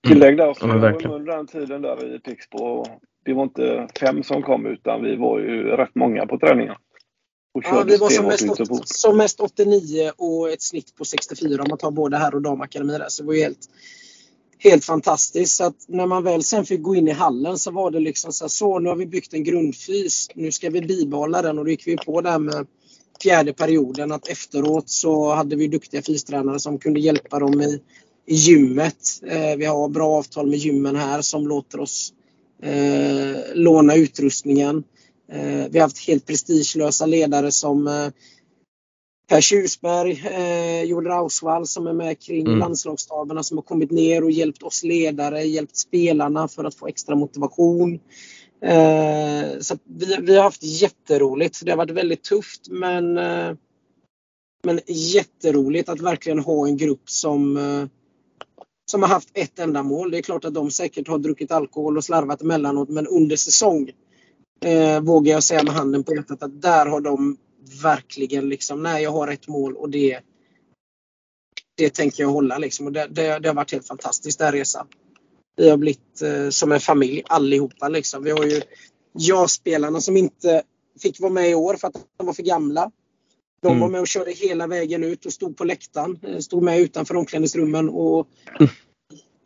S2: Tillägg där, så ja, under den tiden där i Pixbo, det var inte fem som kom utan vi var ju rätt många på träningen.
S3: Ja, vi var som mest, som mest 89 och ett snitt på 64 om man tar både här och damakademi där. Så det var ju helt, helt fantastiskt. Så att när man väl sen fick gå in i hallen så var det liksom så, här, så nu har vi byggt en grundfys. Nu ska vi bibehålla den och då gick vi på det här med fjärde perioden att efteråt så hade vi duktiga fystränare som kunde hjälpa dem i i gymmet. Eh, vi har bra avtal med gymmen här som låter oss eh, låna utrustningen. Eh, vi har haft helt prestigelösa ledare som Per Tjusberg, eh, Joel Rausvall som är med kring mm. landslagsstaberna som har kommit ner och hjälpt oss ledare, hjälpt spelarna för att få extra motivation. Eh, så vi, vi, har haft jätteroligt. Det har varit väldigt tufft men, eh, men jätteroligt att verkligen ha en grupp som eh, som har haft ett enda mål. Det är klart att de säkert har druckit alkohol och slarvat emellanåt men under säsong eh, vågar jag säga med handen på hjärtat att där har de verkligen liksom, nej jag har ett mål och det det tänker jag hålla liksom. Och det, det, det har varit helt fantastiskt den resan. Vi har blivit eh, som en familj allihopa liksom. Vi har ju ja-spelarna som inte fick vara med i år för att de var för gamla. De mm. var med och körde hela vägen ut och stod på läktaren. Eh, stod med utanför omklädningsrummen och mm.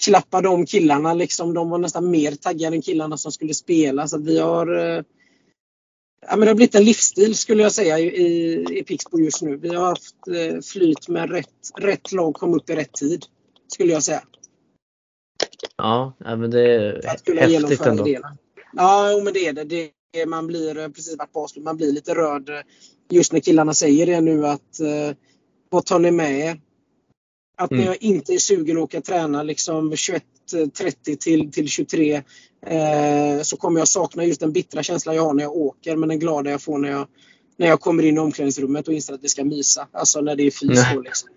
S3: klappade om killarna. Liksom. De var nästan mer taggade än killarna som skulle spela. Så vi har eh, Ja, men det har blivit en livsstil skulle jag säga i, i Pixbo just nu. Vi har haft eh, flyt med rätt, rätt lag kom upp i rätt tid. Skulle jag säga.
S1: Ja, men det är häftigt ändå. Idéerna.
S3: Ja, men det är det. det man blir, precis varit på avslut, man blir lite rörd just när killarna säger det nu att eh, vad tar ni med er? Att mm. när jag inte är sugen att åka träna liksom 21.30 till, till 23 eh, så kommer jag sakna just den bittra känslan jag har när jag åker men den glada jag får när jag, när jag kommer in i omklädningsrummet och inser att vi ska mysa. Alltså när det är fys liksom.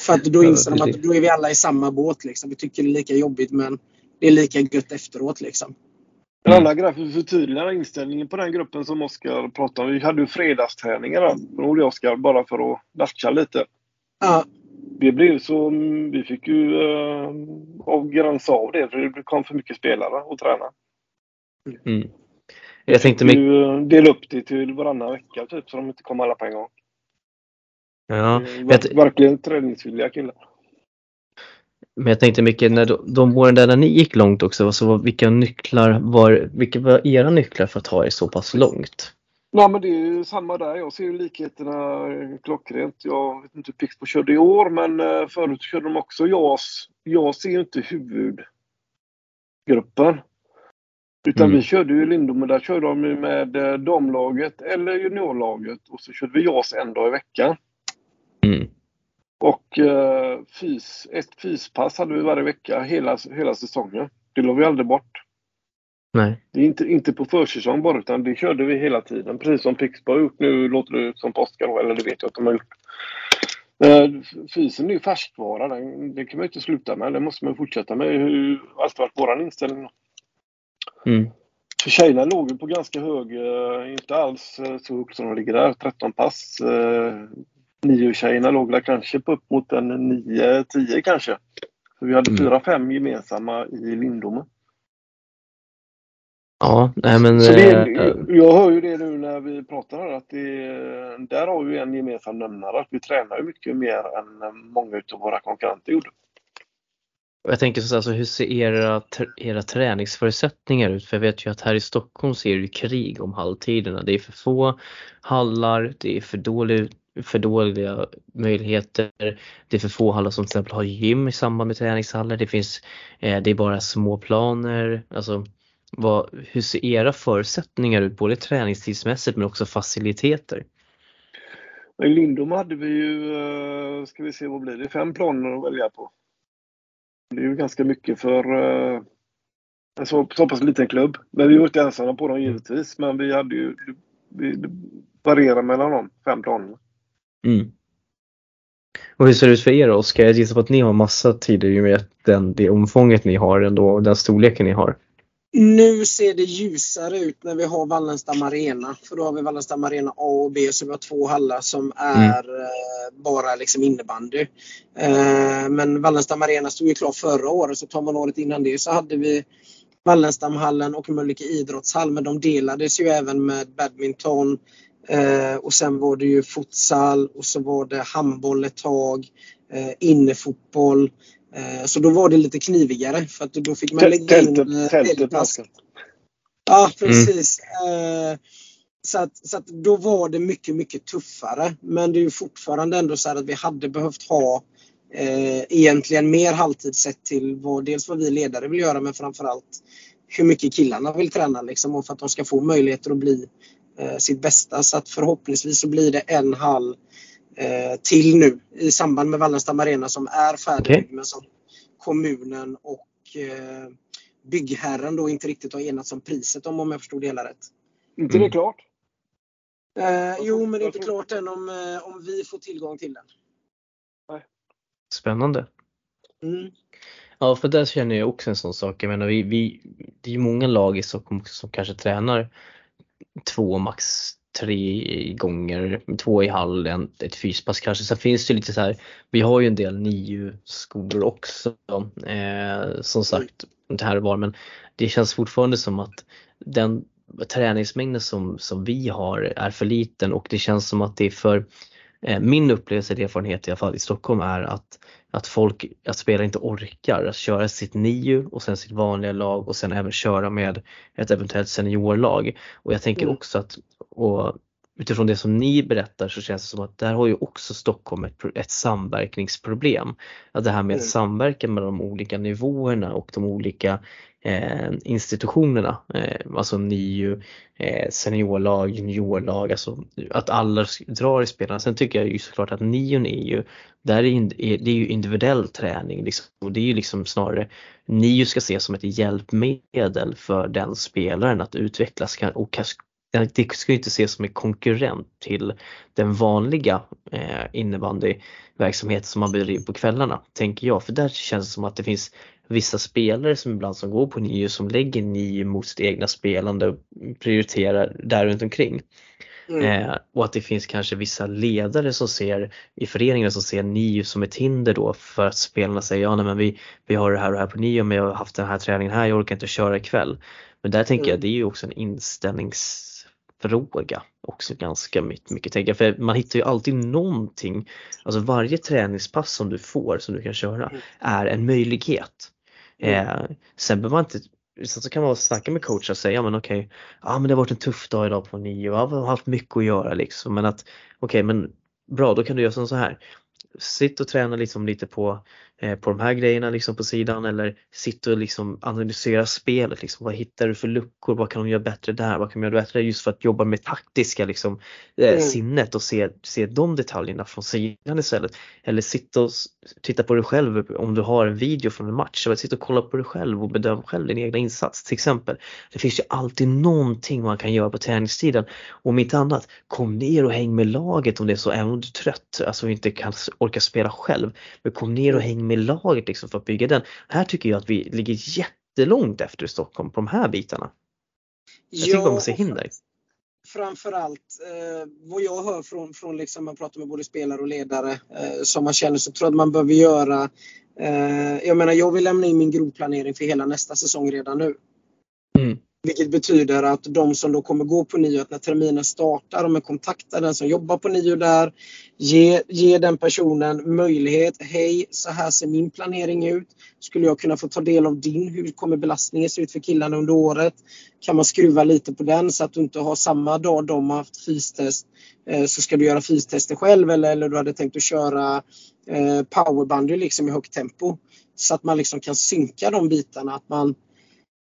S3: För att då inser de att då är vi alla i samma båt liksom. Vi tycker det är lika jobbigt men det är lika gött efteråt liksom.
S2: En annan grej för att förtydliga inställningen på den gruppen som Oskar pratade om. Vi hade ju fredagsträningar där, och Oskar, bara för att latcha lite.
S3: Ja.
S2: Det blev så, vi fick ju äh, avgränsa av det för det kom för mycket spelare att träna.
S1: Mm. Jag tänkte mycket...
S2: Eh, dela upp det till varannan vecka typ så de inte kom alla på en gång.
S1: Ja.
S2: Var, verkligen träningsvilliga killar.
S1: Men jag tänkte mycket när de, de åren där ni gick långt också, så vilka nycklar var, vilka var era nycklar för att ta er så pass långt?
S2: Nej men det är ju samma där. Jag ser ju likheterna klockrent. Jag vet inte hur Pixbo körde i år men eh, förut körde de också JAS. Jag ser ju inte huvudgruppen. Utan
S1: Mm.
S2: vi körde ju i Lindome, där körde de med eh, damlaget eller juniorlaget och så körde vi JAS en dag i veckan.
S1: Mm.
S2: Och eh, fys, ett fyspass hade vi varje vecka hela, hela säsongen. Det la vi aldrig bort.
S1: Nej.
S2: Det är inte, inte på försäsong bara, utan det körde vi hela tiden. Precis som Pixbo har gjort nu, låter det som på Oskar, eller det vet jag att de har gjort. Eh, Fysen är ju färskvara, den, det kan man ju inte sluta med. Det måste man fortsätta med. Det har alltid varit vår inställning.
S1: Mm.
S2: För tjejerna låg på ganska hög, eh, inte alls eh, så högt som de ligger där, 13 pass. Eh, nio tjejerna låg där kanske på upp mot en 9-10 kanske. Så vi hade
S1: Mm.
S2: fyra, fem gemensamma i Lindome.
S1: Ja, nej men.
S2: Så det,
S1: eh,
S2: jag hör ju det nu när vi pratar här att det, där har vi en gemensam nämnare. Att vi tränar ju mycket mer än eh, många av våra konkurrenter gjorde.
S1: Jag tänker så här, så hur ser era, era träningsförutsättningar ut? För jag vet ju att här i Stockholm så är det ju krig om halvtiderna. Det är för få hallar, det är för, dålig, för dåliga möjligheter. Det är för få hallar som till exempel har gym i samband med träningshallar. Det finns, eh, det är bara små planer. Alltså, vad, hur ser era förutsättningar ut, både träningstidsmässigt men också faciliteter?
S2: I Lindome hade vi ju, eh, ska vi se vad blir det, fem planer att välja på. Det är ju ganska mycket för eh, en så, så pass liten klubb. Men vi var inte ensamma på dem givetvis. Men vi hade ju, vi det varierar mellan de fem planerna.
S1: Mm. Och hur ser det ut för er Oskar? Jag gissar på att ni har massa tider i och med den, det omfånget ni har ändå, den storleken ni har.
S3: Nu ser det ljusare ut när vi har Wallenstam Arena. För då har vi Wallenstam Arena A och B så vi har två hallar som är eh, bara liksom innebandy. Eh, men Wallenstam Arena stod ju klar förra året så tar man året innan det så hade vi Wallenstamhallen och Mölnlycke idrottshall men de delades ju även med badminton eh, och sen var det ju futsal och så var det handboll ett tag, eh, innefotboll. Eh, så då var det lite knivigare för att då fick man lägga in
S2: Tältet,
S3: eh. Ja, precis. Eh, så att, så att då var det mycket, mycket tuffare. Men det är ju fortfarande ändå så här att vi hade behövt ha eh, egentligen mer halvtid sett till vad, dels vad vi ledare vill göra men framförallt hur mycket killarna vill träna liksom, och för att de ska få möjligheter att bli sitt bästa. Så att förhoppningsvis så blir det en hall eh, till nu i samband med Wallenstam Arena som är färdig
S1: Okej.
S3: men som kommunen och eh, byggherren då inte riktigt har enats om priset om, om jag förstod det hela rätt.
S2: inte
S1: Mm.
S2: det klart?
S3: Eh, jo, men det är inte klart än om, eh, om vi får tillgång till den.
S1: Spännande.
S3: Mm.
S1: Ja, för där känner jag också en sån sak. Jag menar, vi, vi, det är ju många lag i Stockholm som kanske tränar två, max tre gånger, två i hallen, ett fyspass kanske. Sen finns det ju lite så här, vi har ju en del NIU-skolor också, eh, som sagt, inte här och var, men det känns fortfarande som att den träningsmängden som, som vi har är för liten och det känns som att det är för eh, min upplevelse, erfarenhet i alla fall i Stockholm är att att folk, att spelare inte orkar att köra sitt NIU och sen sitt vanliga lag och sen även köra med ett eventuellt seniorlag. Och jag tänker
S3: Mm.
S1: också att, och utifrån det som ni berättar så känns det som att där har ju också Stockholm ett, ett samverkningsproblem. Att det här med
S2: Mm.
S1: samverkan med de olika nivåerna och de olika eh, institutionerna, eh, alltså NIU, eh, seniorlag, juniorlag, alltså att alla drar i spelarna. Sen tycker jag ju såklart att nion är ju där är, det är ju individuell träning liksom. och det är ju liksom snarare NIO ska ses som ett hjälpmedel för den spelaren att utvecklas och kas- det ska ju inte ses som en konkurrent till den vanliga eh, innebandyverksamheten som man bedriver på kvällarna, tänker jag. För där känns det som att det finns vissa spelare som ibland som går på NIO som lägger NIO mot sitt egna spelande och prioriterar där runt omkring.
S3: Mm.
S1: Eh, och att det finns kanske vissa ledare som ser i föreningen som ser NIO som ett hinder då för att spelarna säger ja nej, men vi, vi har det här och det här på NIO men jag har haft den här träningen här, jag orkar inte köra ikväll. Men där tänker jag
S3: Mm.
S1: det är ju också en inställningsfråga också ganska mycket, jag. För man hittar ju alltid någonting, alltså varje träningspass som du får som du kan köra
S3: Mm.
S1: är en möjlighet.
S3: Mm.
S1: Eh, sen behöver man inte Sen så kan man snacka med coacher och säga, ja men okej, ja men det har varit en tuff dag idag på nio, jag har haft mycket att göra liksom. Men att, okej men bra, då kan du göra så här. Sitt och träna liksom lite på, eh, på de här grejerna liksom på sidan eller sitt och liksom analysera spelet. Liksom. Vad hittar du för luckor? Vad kan de göra bättre där? Vad kan de göra bättre? Just för att jobba med taktiska liksom, eh, mm. sinnet och se, se de detaljerna från sidan istället. Eller sitta och titta på dig själv om du har en video från en match. Eller sitta och kolla på dig själv och bedöma själv din egna insats till exempel. Det finns ju alltid någonting man kan göra på träningstiden. Och om inte annat, kom ner och häng med laget om det är så, även om du är trött, alltså inte kan orka spela själv. Men kom ner och häng med laget liksom för att bygga den. Här tycker jag att vi ligger jättelångt efter Stockholm på de här bitarna. Jag tycker bara man ser hinder.
S3: Framförallt eh, vad jag hör från, från liksom, man pratar med både spelare och ledare eh, som man känner så tror jag att man behöver göra eh, Jag menar jag vill lämna in min grovplanering för hela nästa säsong redan nu. Mm. Vilket betyder att de som då kommer gå på NIO, att när terminen startar, de kontaktar den som jobbar på NIO där. Ge, ge den personen möjlighet. Hej, så här ser min planering ut. Skulle jag kunna få ta del av din? Hur kommer belastningen se ut för killarna under året? Kan man skruva lite på den så att du inte har samma dag de har haft fystest eh, så ska du göra fystester själv eller, eller du hade tänkt att köra eh, powerbandy liksom i högt tempo. Så att man liksom kan synka de bitarna. Att man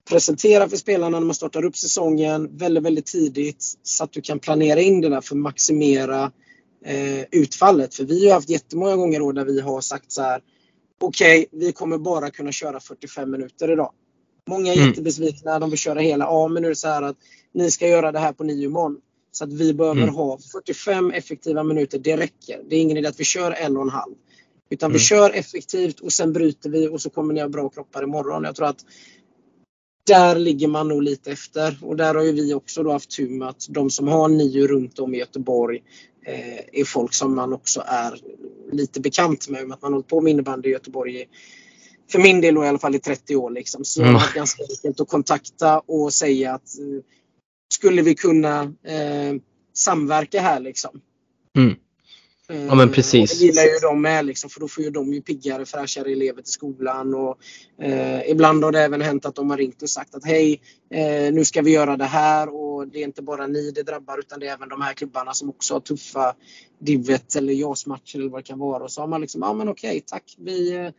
S3: presentera för spelarna när man startar upp säsongen väldigt, väldigt tidigt så att du kan planera in det där för att maximera eh, utfallet. För vi har haft jättemånga gånger då där vi har sagt så här Okej, okay, vi kommer bara kunna köra 45 minuter idag. Många är mm. jättebesvikna, de vill köra hela. Ja, men nu är det så här att ni ska göra det här på nio imorgon. Så att vi behöver mm. ha 45 effektiva minuter, det räcker. Det är ingen idé att vi kör en och en halv. Utan mm. vi kör effektivt och sen bryter vi och så kommer ni ha bra kroppar imorgon. Jag tror att där ligger man nog lite efter och där har ju vi också då haft tur med att de som har nio runt om i Göteborg eh, är folk som man också är lite bekant med. med att man har hållit på med innebandy i Göteborg i, för min del då i alla fall i 30 år. Liksom. Så mm. det är ganska enkelt att kontakta och säga att eh, skulle vi kunna eh, samverka här liksom.
S1: Mm. Ja men precis.
S3: Det gillar ju de med liksom, för då får ju de ju piggare, fräschare elever till skolan. Och, eh, ibland har det även hänt att de har ringt och sagt att hej, eh, nu ska vi göra det här och det är inte bara ni det drabbar utan det är även de här klubbarna som också har tuffa divet eller JAS-matcher eller vad det kan vara. Och så har man liksom, ja men okej, tack. Vi, eh,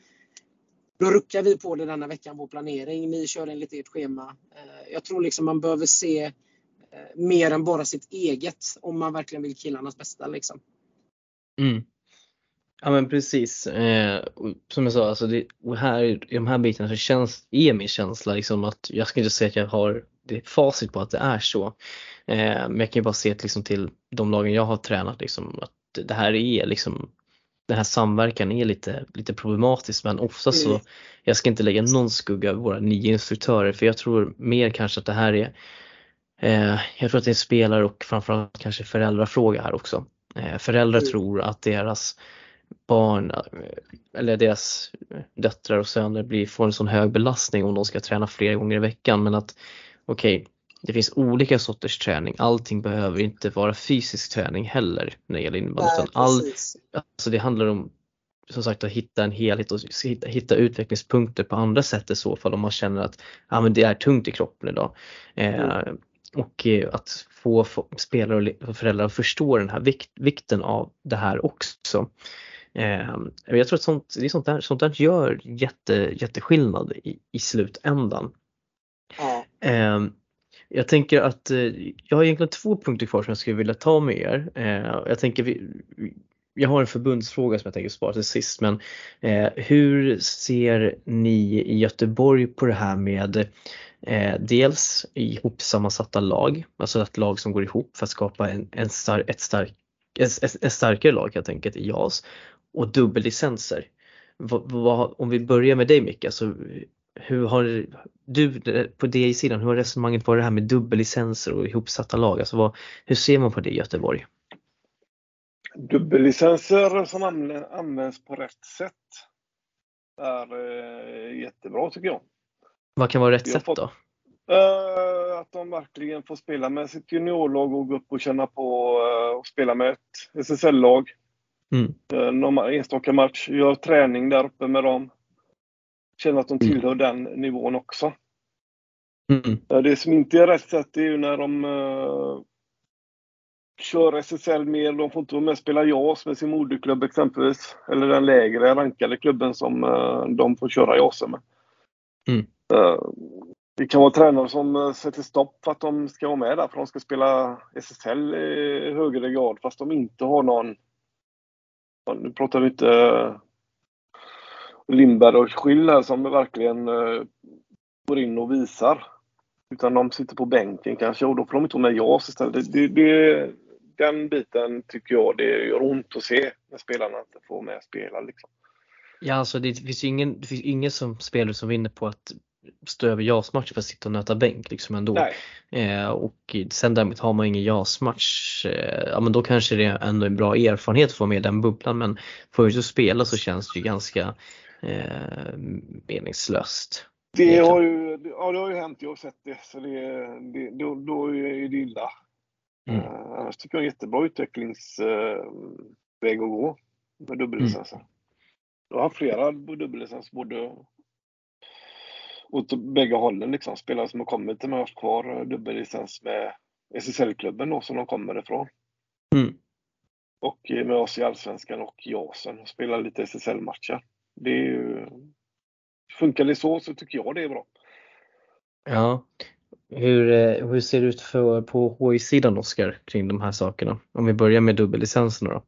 S3: då ruckar vi på det denna veckan, vår planering. Ni kör enligt ert schema. Eh, jag tror liksom man behöver se eh, mer än bara sitt eget om man verkligen vill killarnas bästa. Liksom.
S1: Mm. Ja men precis. Eh, som jag sa, alltså det, här, i de här bitarna så känns, är min känsla liksom att jag ska inte säga att jag har det facit på att det är så. Eh, men jag kan ju bara se till, liksom, till de lagen jag har tränat liksom, att det här är liksom den här samverkan är lite, lite problematisk men ofta så, mm. jag ska inte lägga någon skugga över våra nio instruktörer för jag tror mer kanske att det här är, eh, jag tror att det är spelare och framförallt kanske föräldrafråga här också. Eh, föräldrar mm. tror att deras barn eh, eller deras döttrar och söner blir, får en sån hög belastning om de ska träna flera gånger i veckan men att okej, okay, det finns olika sorters träning. Allting behöver inte vara fysisk träning heller när det gäller innebandy. All, alltså det handlar om som sagt att hitta en helhet och hitta, hitta utvecklingspunkter på andra sätt i så fall om man känner att ja, men det är tungt i kroppen idag. Eh, mm. Och eh, att få spelare och föräldrar att förstå den här vikt, vikten av det här också. Eh, jag tror att sånt, det är sånt, där, sånt där gör jätte, jätteskillnad i, i slutändan. Eh, jag tänker att jag har egentligen två punkter kvar som jag skulle vilja ta med er. Jag tänker vi, jag har en förbundsfråga som jag tänker spara till sist men hur ser ni i Göteborg på det här med Eh, dels ihopsammansatta lag, alltså ett lag som går ihop för att skapa en, en, star, ett stark, ett, ett starkare lag helt enkelt i JAS och dubbellicenser. om vi börjar med dig Micke, alltså, hur har du på DI-sidan, hur har resonemanget varit det här med dubbellicenser och ihopsatta lag? Alltså vad, hur ser man på det i Göteborg?
S2: Dubbellicenser som används på rätt sätt är eh, jättebra tycker jag.
S1: Vad kan vara rätt sätt fått, då?
S2: Uh, att de verkligen får spela med sitt juniorlag och gå upp och känna på uh, och spela med ett SSL-lag. Mm. Uh, någon enstaka match, gör träning där uppe med dem. Känner att de mm. tillhör mm. den nivån också. Mm. Uh, det som inte är rätt sätt är ju när de kör SSL mer. De får inte vara med och spela JAS med sin moderklubb exempelvis. Eller den lägre rankade klubben som uh, de får köra JAS med.
S1: Mm.
S2: Eh, det kan vara tränare som eh, sätter stopp för att de ska vara med där, för de ska spela SSL i högre grad fast de inte har någon... Nu pratar vi inte eh, Lindberg och Schill här som verkligen går in och visar. Utan de sitter på bänken kanske och då får de inte vara med JAS istället. Det, det, den biten tycker jag det gör ont att se när spelarna inte får med spela. Liksom.
S1: Ja, alltså det finns ju ingen, det finns ingen som spelare som vinner på att stå över JAS-match för att sitta och nöta bänk liksom ändå. Eh, och sen däremot har man ingen JAS-match, eh, ja men då kanske det är ändå en bra erfarenhet att få med i den bubblan men får du inte spela så känns det ju ganska eh, meningslöst.
S2: Det har ju, ja, det har ju hänt, jag har sett det. Så det, det, då, då är det illa. Mm. Uh, annars tycker jag är en jättebra utvecklingsväg uh, att gå med dubbellicensen. Mm. Jag har flera dubbellicens både åt bägge hållen. Liksom. Spelare som har kommit till mig har haft kvar dubbellicens med SSL-klubben då, som de kommer ifrån.
S1: Mm.
S2: Och med oss i Allsvenskan och JASen och spelar lite SSL-matcher. Det är ju funkar det så så tycker jag det är bra.
S1: Ja. Hur, eh, hur ser det ut för, på HI-sidan Oskar kring de här sakerna? Om vi börjar med dubbellicenserna då?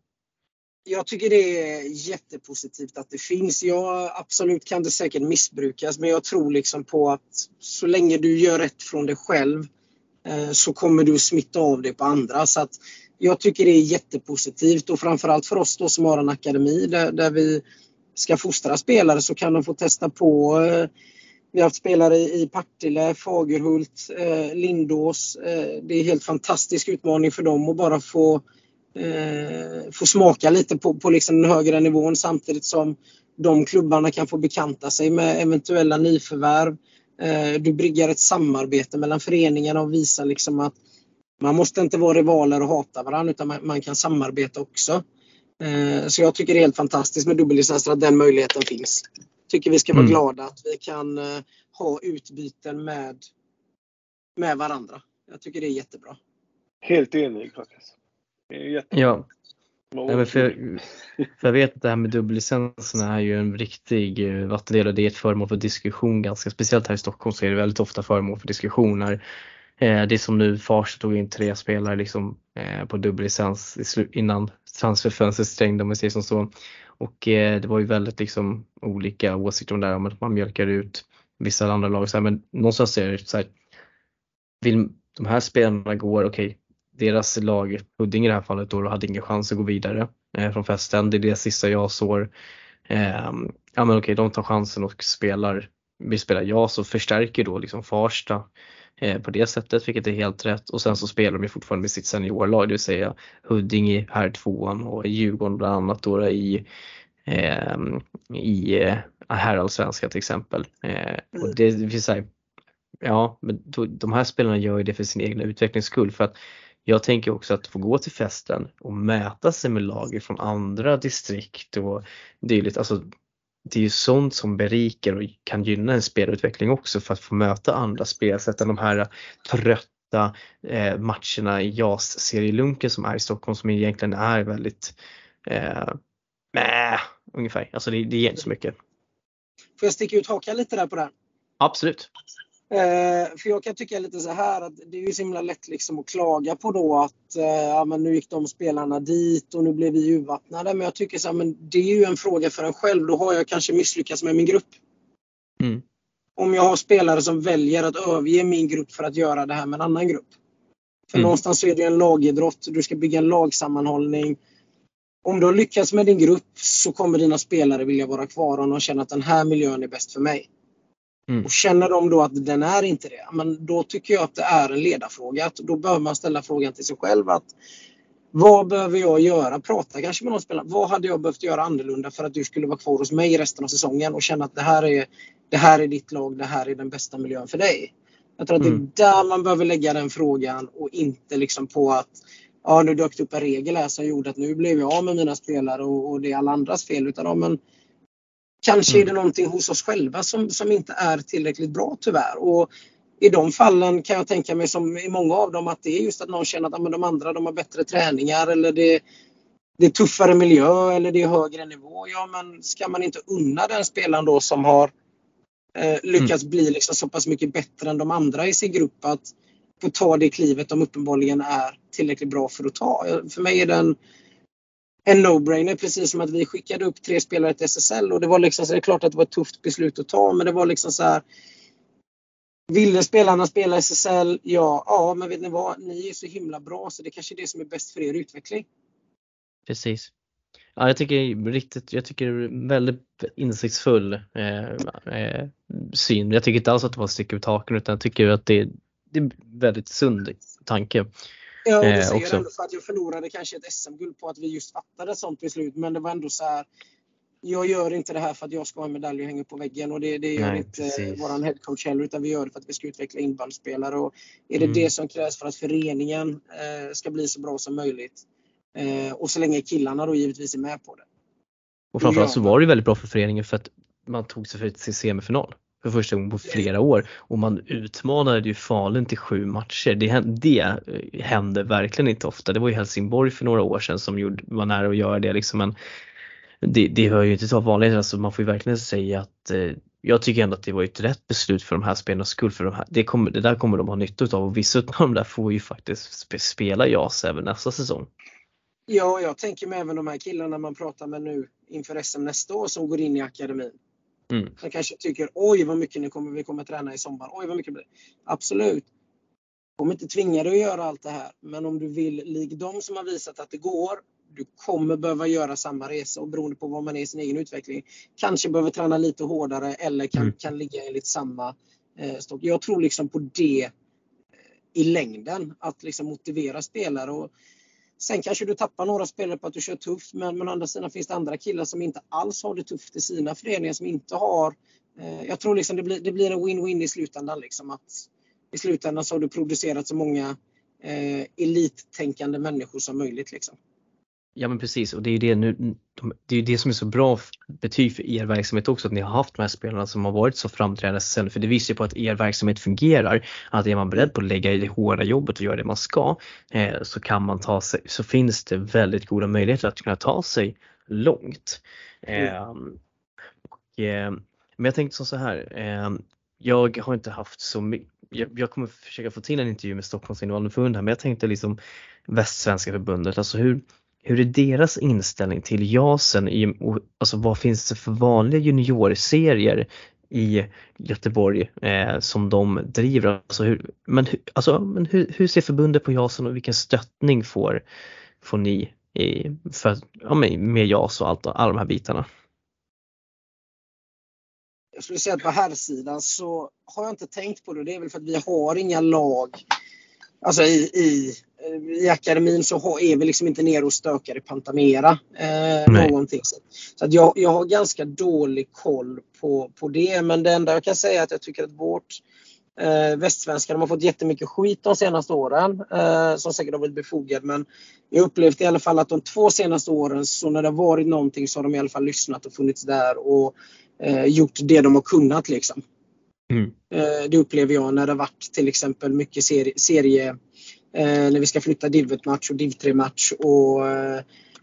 S3: Jag tycker det är jättepositivt att det finns. Ja, absolut kan det säkert missbrukas men jag tror liksom på att så länge du gör rätt från dig själv eh, så kommer du smitta av det på andra. Så att jag tycker det är jättepositivt och framförallt för oss då som har en akademi där, där vi ska fostra spelare så kan de få testa på. Eh, vi har haft spelare i Partille, Fagerhult, eh, Lindås. Det är en helt fantastisk utmaning för dem att bara få, få smaka lite på, på liksom den högre nivån samtidigt som de klubbarna kan få bekanta sig med eventuella nyförvärv. Du bryggar ett samarbete mellan föreningarna och visar liksom att man måste inte vara rivaler och hata varandra utan man, man kan samarbeta också. Eh, så jag tycker det är helt fantastiskt med dubbellicenser att den möjligheten finns. Tycker vi ska vara mm. glada att vi kan eh, ha utbyten med, med varandra. Jag tycker det är jättebra.
S2: Helt enig faktiskt. Det är jättebra.
S1: Ja. Ja, för, för jag vet att det här med dubbellicenserna är ju en riktig eh, vattendel och det är ett föremål för diskussion ganska speciellt här i Stockholm så är det väldigt ofta föremål för diskussioner. Det är som nu Farsta tog in tre spelare liksom på dubbellicens innan transferfönstret stängde om man säger som så. Och eh, det var ju väldigt liksom olika åsikter om det här, om att man mjölkar ut vissa andra lag. Så här, men någonstans är det så här, vill de här spelarna går, okej, okay, deras lag, Huddinge i det här fallet då, hade ingen chans att gå vidare eh, från festen. Det är deras sista JAS-år. Eh, ja men okej, de tar chansen och spelar, vi spelar JAS och förstärker då liksom Farsta Eh, på det sättet, vilket är helt rätt. Och sen så spelar de ju fortfarande med sitt seniorlag, det vill säga Huddinge här tvåan och Djurgården bland annat då i eh, i herrallsvenskan till exempel. Eh, och mm. det vill säga, ja, men då, de här spelarna gör ju det för sin egna utvecklings skull för att jag tänker också att få gå till festen och mäta sig med lag från andra distrikt och dylikt. Alltså det är ju sånt som berikar och kan gynna en spelutveckling också för att få möta andra spelsätt än de här trötta eh, matcherna i JAS-serielunken som är i Stockholm som egentligen är väldigt eh, mäh, ungefär. Alltså det, det ger inte så mycket.
S3: Får jag sticka ut hakan lite där på det?
S1: Absolut.
S3: Eh, för jag kan tycka lite så här att det är ju så himla lätt liksom att klaga på då att eh, ja, men nu gick de spelarna dit och nu blev vi urvattnade. Men jag tycker så här, men det är ju en fråga för en själv. Då har jag kanske misslyckats med min grupp.
S1: Mm.
S3: Om jag har spelare som väljer att överge min grupp för att göra det här med en annan grupp. För mm. någonstans så är det en lagidrott. Du ska bygga en lagsammanhållning. Om du har lyckats med din grupp så kommer dina spelare vilja vara kvar och de känner att den här miljön är bäst för mig. Mm. Och känner de då att den är inte det, men då tycker jag att det är en ledarfråga. Att då behöver man ställa frågan till sig själv att vad behöver jag göra? Prata kanske med någon spelare. Vad hade jag behövt göra annorlunda för att du skulle vara kvar hos mig resten av säsongen och känna att det här är, det här är ditt lag, det här är den bästa miljön för dig. Jag tror att mm. det är där man behöver lägga den frågan och inte liksom på att ja, nu dök det upp en regel här som gjorde att nu blev jag av med mina spelare och, och det är alla andras fel. Utan ja, men Kanske är det mm. någonting hos oss själva som, som inte är tillräckligt bra tyvärr. Och i de fallen kan jag tänka mig som i många av dem att det är just att någon känner att de andra de har bättre träningar eller det, det är tuffare miljö eller det är högre nivå. Ja men ska man inte unna den spelaren då som har eh, lyckats mm. bli liksom så pass mycket bättre än de andra i sin grupp att få ta det klivet de uppenbarligen är tillräckligt bra för att ta. För mig är den en no-brainer precis som att vi skickade upp tre spelare till SSL och det var liksom så det är klart att det var ett tufft beslut att ta men det var liksom så här Ville spelarna spela SSL? Ja, ja, men vet ni vad? Ni är så himla bra så det kanske är det som är bäst för er utveckling.
S1: Precis. Ja, jag tycker riktigt, jag tycker det är väldigt insiktsfull eh, eh, syn. Jag tycker inte alls att det var stick ut haken utan jag tycker att det, det är väldigt sund tanke.
S3: Ja, och det eh, säger också. ändå för att jag förlorade kanske ett SM-guld på att vi just fattade ett sånt beslut. Men det var ändå så här. Jag gör inte det här för att jag ska ha en medalj och hänga på väggen och det, det gör Nej, inte precis. våran headcoach heller utan vi gör det för att vi ska utveckla inbandyspelare. Och är det mm. det som krävs för att föreningen eh, ska bli så bra som möjligt eh, och så länge killarna då givetvis är med på det.
S1: Och framförallt så var det väldigt bra för föreningen för att man tog sig till semifinal för första gången på flera år och man utmanade ju Falun till sju matcher. Det, det eh, hände verkligen inte ofta. Det var ju Helsingborg för några år sedan som gjorde, var nära att göra det liksom men det, det hör ju inte till vanligt, alltså man får ju verkligen säga att eh, jag tycker ändå att det var ett rätt beslut för de här spelarnas skull för de här, det, kommer, det där kommer de ha nytta av och vissa av de där får ju faktiskt spela JAS även nästa säsong.
S3: Ja, jag tänker mig även de här killarna man pratar med nu inför SM nästa år som går in i akademin. Mm. Som kanske tycker oj vad mycket ni kommer, vi kommer träna i sommar. Oj vad mycket Absolut. Kommer inte tvinga dig att göra allt det här. Men om du vill, lik de som har visat att det går, du kommer behöva göra samma resa och beroende på vad man är i sin egen utveckling. Kanske behöver träna lite hårdare eller kan, mm. kan ligga enligt samma eh, stock. Jag tror liksom på det eh, i längden. Att liksom motivera spelare. Och Sen kanske du tappar några spelare på att du kör tufft men, men å andra sidan finns det andra killar som inte alls har det tufft i sina föreningar som inte har eh, Jag tror liksom det blir, det blir en win-win i slutändan liksom att i slutändan så har du producerat så många eh, elittänkande människor som möjligt liksom.
S1: Ja men precis och det är ju det, nu, det, är det som är så bra betyg för er verksamhet också att ni har haft de här spelarna som har varit så framträdande sen för det visar ju på att er verksamhet fungerar. Att är man beredd på att lägga i det hårda jobbet och göra det man ska eh, så kan man ta sig, så finns det väldigt goda möjligheter att kunna ta sig långt. Mm. Eh, och, eh, men jag tänkte så här, ehm, jag har inte haft så mycket jag, jag kommer försöka få till en intervju med Stockholms innebandyförbund här men jag tänkte liksom Västsvenska förbundet, alltså hur, hur är deras inställning till JASen? I, alltså vad finns det för vanliga juniorserier i Göteborg eh, som de driver? Alltså hur, men alltså, men hur, hur ser förbundet på JASen och vilken stöttning får, får ni i, för, ja, med JAS och allt, alla de här bitarna?
S3: Jag skulle säga att på här sidan så har jag inte tänkt på det. Det är väl för att vi har inga lag alltså i, i i akademin så är vi liksom inte nere och stökar i Pantamera. Eh, någonting. Så, så att jag, jag har ganska dålig koll på, på det. Men det enda jag kan säga är att jag tycker att vårt eh, västsvenskar har fått jättemycket skit de senaste åren. Eh, som säkert har varit befogad. Men jag upplevt i alla fall att de två senaste åren så när det har varit någonting så har de i alla fall lyssnat och funnits där och eh, gjort det de har kunnat. Liksom. Mm. Eh, det upplever jag när det har varit till exempel mycket serie, serie Eh, när vi ska flytta div 1-match och div 3-match och eh,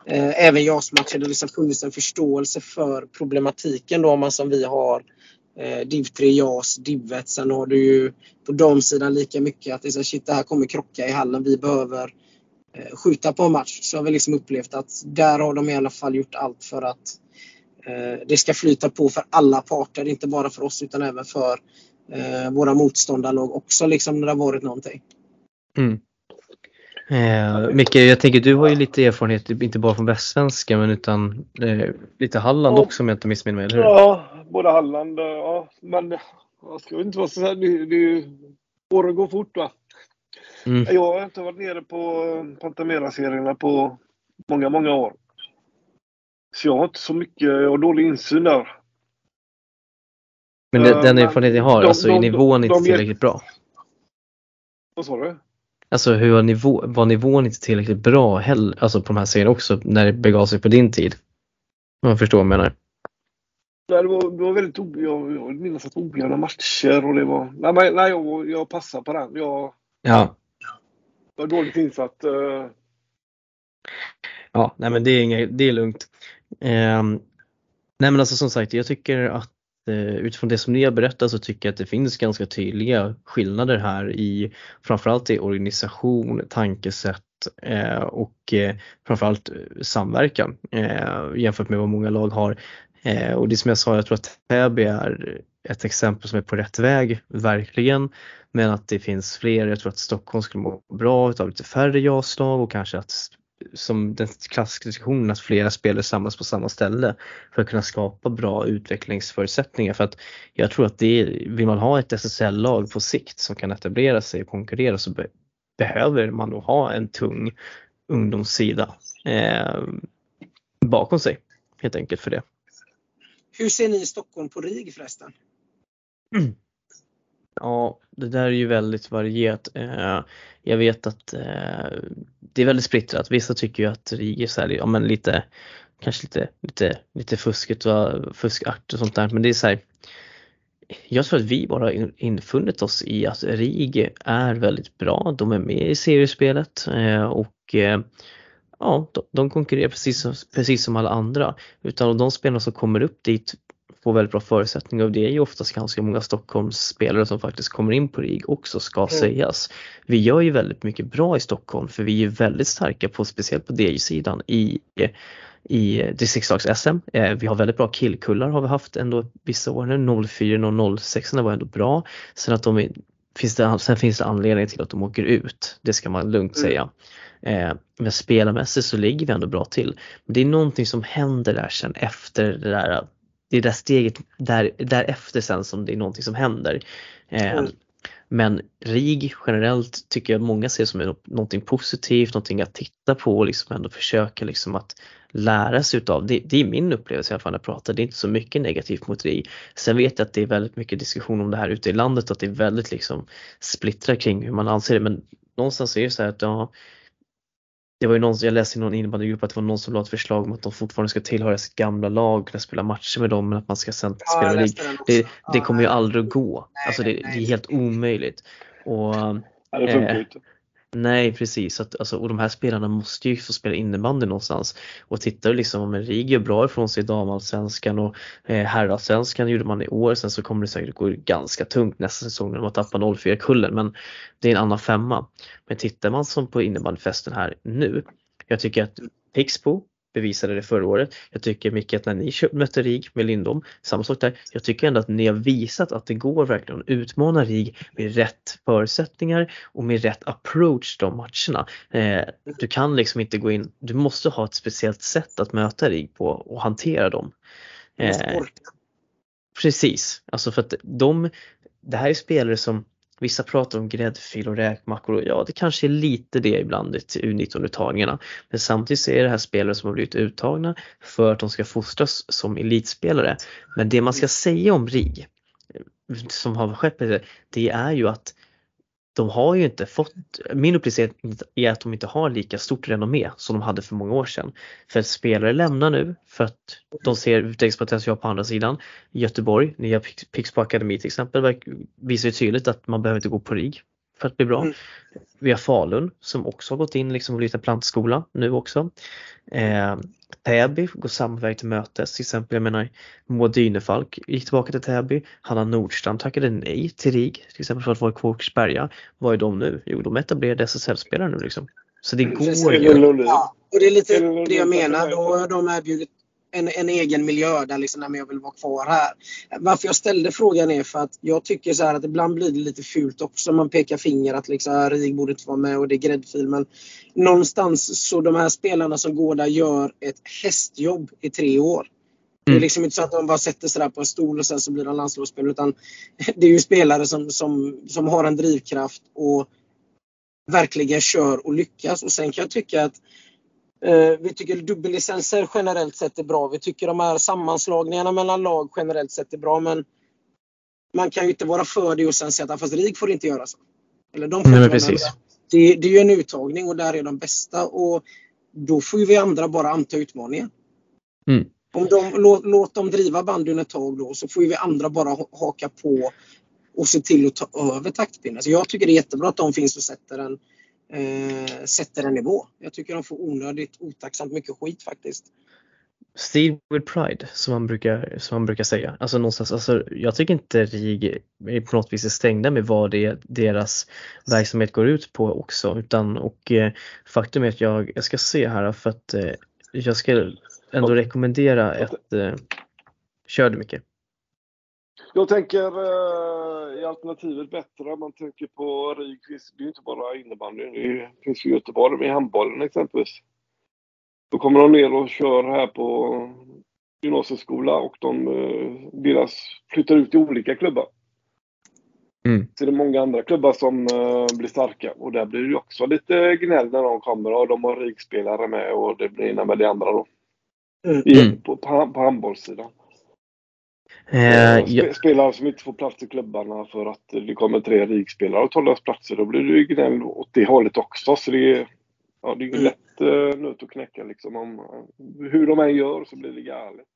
S3: eh även JAS-matcher där det liksom funnits en förståelse för problematiken då om man som vi har eh, div 3, JAS, div 1. Sen har du ju på damsidan lika mycket att det är så shit det här kommer krocka i hallen. Vi behöver eh, skjuta på en match. Så har vi liksom upplevt att där har de i alla fall gjort allt för att det ska flyta på för alla parter. Inte bara för oss utan även för våra motståndarlag också liksom när det har varit någonting.
S1: Mm. Eh, Micke, jag tänker du har ju lite erfarenhet, inte bara från västsvenska men utan eh, lite Halland ja. också om jag inte missminner mig, eller hur?
S2: Ja, både Halland, ja. Men jag ska inte vara så här, det, det, åren går fort va. Mm. Jag har inte varit nere på Pantamera-serierna på många, många år. Så jag har inte så mycket, jag har dålig insyn där.
S1: Men den, den erfarenhet ni har, de, alltså de, är nivån inte tillräckligt bra?
S2: Vad sa du?
S1: Alltså hur var, nivå, var nivån inte tillräckligt bra heller, alltså på de här serierna också när det begav sig på din tid? Om jag förstår vad jag menar.
S2: Nej, det var, det var väldigt o, jag, jag minns att ojämna matcher och det var... Nej, men, nej jag, jag passar på den. Jag
S1: Ja.
S2: var dåligt insatt. eh,
S1: Ja, nej men det är, inget, det är lugnt. Eh, nej men alltså som sagt, jag tycker att eh, utifrån det som ni har berättat så tycker jag att det finns ganska tydliga skillnader här i framförallt i organisation, tankesätt eh, och eh, framförallt eh, samverkan eh, jämfört med vad många lag har. Eh, och det som jag sa, jag tror att Täby är ett exempel som är på rätt väg, verkligen. Men att det finns fler, jag tror att Stockholm skulle må bra utav lite färre ja-slag och kanske att som den klassiska diskussionen att flera spelare samlas på samma ställe för att kunna skapa bra utvecklingsförutsättningar. För att jag tror att det är, vill man ha ett SSL-lag på sikt som kan etablera sig och konkurrera så be, behöver man nog ha en tung ungdomssida eh, bakom sig helt enkelt för det.
S3: Hur ser ni i Stockholm på RIG förresten?
S1: Ja, det där är ju väldigt varierat. Eh, jag vet att eh, det är väldigt splittrat. Vissa tycker ju att RIG är ja men lite, kanske lite, lite, lite fusket och fuskakt och sånt där. Men det är så här, jag tror att vi bara har infunnit oss i att RIG är väldigt bra. De är med i seriespelet eh, och ja, de, de konkurrerar precis som, precis som alla andra. Utan de spelarna som kommer upp dit får väldigt bra förutsättningar och det är ju oftast ganska många Stockholmsspelare som faktiskt kommer in på RIG också ska
S3: Mm.
S1: sägas. Vi gör ju väldigt mycket bra i Stockholm för vi är ju väldigt starka på, speciellt på DJ-sidan i i distriktslags-SM. Eh, vi har väldigt bra killkullar har vi haft ändå vissa år nu. 04 och 06 var ändå bra. Sen, att de är, finns det, sen finns det anledning till att de åker ut. Det ska man lugnt
S3: Mm.
S1: säga. Eh, men spelarmässigt så ligger vi ändå bra till. Men det är någonting som händer där sen efter det där det är det där steget där, därefter sen som det är någonting som händer. Eh,
S3: Mm.
S1: Men RIG generellt tycker jag många ser som nå- någonting positivt, någonting att titta på och liksom ändå försöka liksom att lära sig utav. Det, det är min upplevelse i alla fall när jag pratar, det är inte så mycket negativt mot RIG. Sen vet jag att det är väldigt mycket diskussion om det här ute i landet, att det är väldigt liksom splittrat kring hur man anser det men någonstans är det så här att ja, det var ju någon, jag läste i någon innebandygrupp att det var någon som la ett förslag om att de fortfarande ska tillhöra sitt gamla lag och kunna spela matcher med dem men att man ska sen spela
S3: den också.
S1: Det, det
S3: Ja,
S1: kommer ju aldrig att gå.
S3: Nej,
S1: Alltså det,
S3: nej,
S1: det är
S3: nej.
S1: helt omöjligt. Och
S2: Ja, det funkar
S1: Eh,
S2: inte.
S1: Nej precis, att, alltså, och de här spelarna måste ju få spela innebandy någonstans. Och tittar du liksom om RIG gör bra ifrån sig i damallsvenskan och eh, herrallsvenskan gjorde man i år. Sen så kommer det säkert gå ganska tungt nästa säsong när man tappar 04-kullen men det är en annan femma. Men tittar man som på innebandyfesten här nu. Jag tycker att Pixbo bevisade det förra året. Jag tycker Micke att när ni mötte RIG med Lindom, samma sak där. Jag tycker ändå att ni har visat att det går verkligen att utmana RIG med rätt förutsättningar och med rätt approach de matcherna. Eh, du kan liksom inte gå in, du måste ha ett speciellt sätt att möta RIG på och hantera dem. Eh. Precis, alltså för att de, det här är spelare som Vissa pratar om gräddfil och räkmackor och ja det kanske är lite det ibland till U19-uttagningarna. Men samtidigt så är det här spelare som har blivit uttagna för att de ska fostras som elitspelare. Men det man ska säga om RIG som har skett det, det är ju att de har ju inte fått, min upplevelse är att de inte har lika stort renommé som de hade för många år sedan. För att spelare lämnar nu för att de ser utvecklingspotential på andra sidan. Göteborg, nya Pixbo Akademi till exempel, visar ju tydligt att man behöver inte gå på RIG för att bli bra.
S3: Mm.
S1: Vi har Falun som också har gått in liksom och blivit en plantskola nu också. Eh, Täby går samma väg till mötes. Till exempel, jag menar Moa Dynefalk gick tillbaka till Täby. Hanna Nordstrand tackade nej till RIG till exempel för att vara i Kåkersberga. Vad är de nu? Jo, de etablerade SSL-spelare nu liksom. Så det går ju.
S3: Ja, och det är lite det jag menar. Då har de erbjudit en, en egen miljö där liksom, nej, men jag vill vara kvar här. Varför jag ställde frågan är för att jag tycker så här att ibland blir det lite fult också. Man pekar finger att liksom, RIG borde inte vara med och det är gräddfil. Men någonstans så de här spelarna som går där gör ett hästjobb i tre år. Det är
S1: Mm.
S3: liksom inte så att de bara sätter sig där på en stol och sen så blir de landslagsspelare. Utan det är ju spelare som, som, som har en drivkraft och verkligen kör och lyckas. Och sen kan jag tycka att vi tycker dubbellicenser generellt sett är bra. Vi tycker de här sammanslagningarna mellan lag generellt sett är bra. Men man kan ju inte vara för det och sen säga att fast RIG får inte göra så. Eller de får
S1: Nej, men precis.
S3: Det, det är ju en uttagning och där är de bästa. Och då får ju vi andra bara anta utmaningen. Om de, låt, låt dem driva bandyn ett tag då så får vi andra bara haka på och se till att ta över taktpinnen. Så jag tycker det är jättebra att de finns och sätter en, eh, sätter en nivå. Jag tycker de får onödigt otacksamt mycket skit faktiskt.
S1: Steve with pride som man brukar, som man brukar säga. Alltså någonstans, alltså, jag tycker inte RIG på något vis är stängda med vad det, deras verksamhet går ut på också utan och eh, faktum är att jag, jag ska se här för att eh, jag ska ändå rekommendera ett, eh, kör du mycket?
S2: Jag tänker eh, i alternativet bättre. Man tänker på RIG, det är inte bara innebandy. Det finns i Göteborg med handbollen exempelvis. Då kommer de ner och kör här på gymnasieskola och de eh, deras, flyttar ut i olika klubbar.
S1: Mm.
S2: Så det är många andra klubbar som uh, blir starka och där blir det också lite gnäll när de kommer och de har rikspelare med och det blir ena med det andra då. Mm. På, på, på handbollssidan. Eh, ja. Spelare som inte får plats i klubbarna för att det kommer tre rikspelare och tar platser. Då blir det gnäll åt det hållet också. Så det är, ja, det är mm. lätt uh, nöt att knäcka liksom. Om, hur de än gör så blir det galet.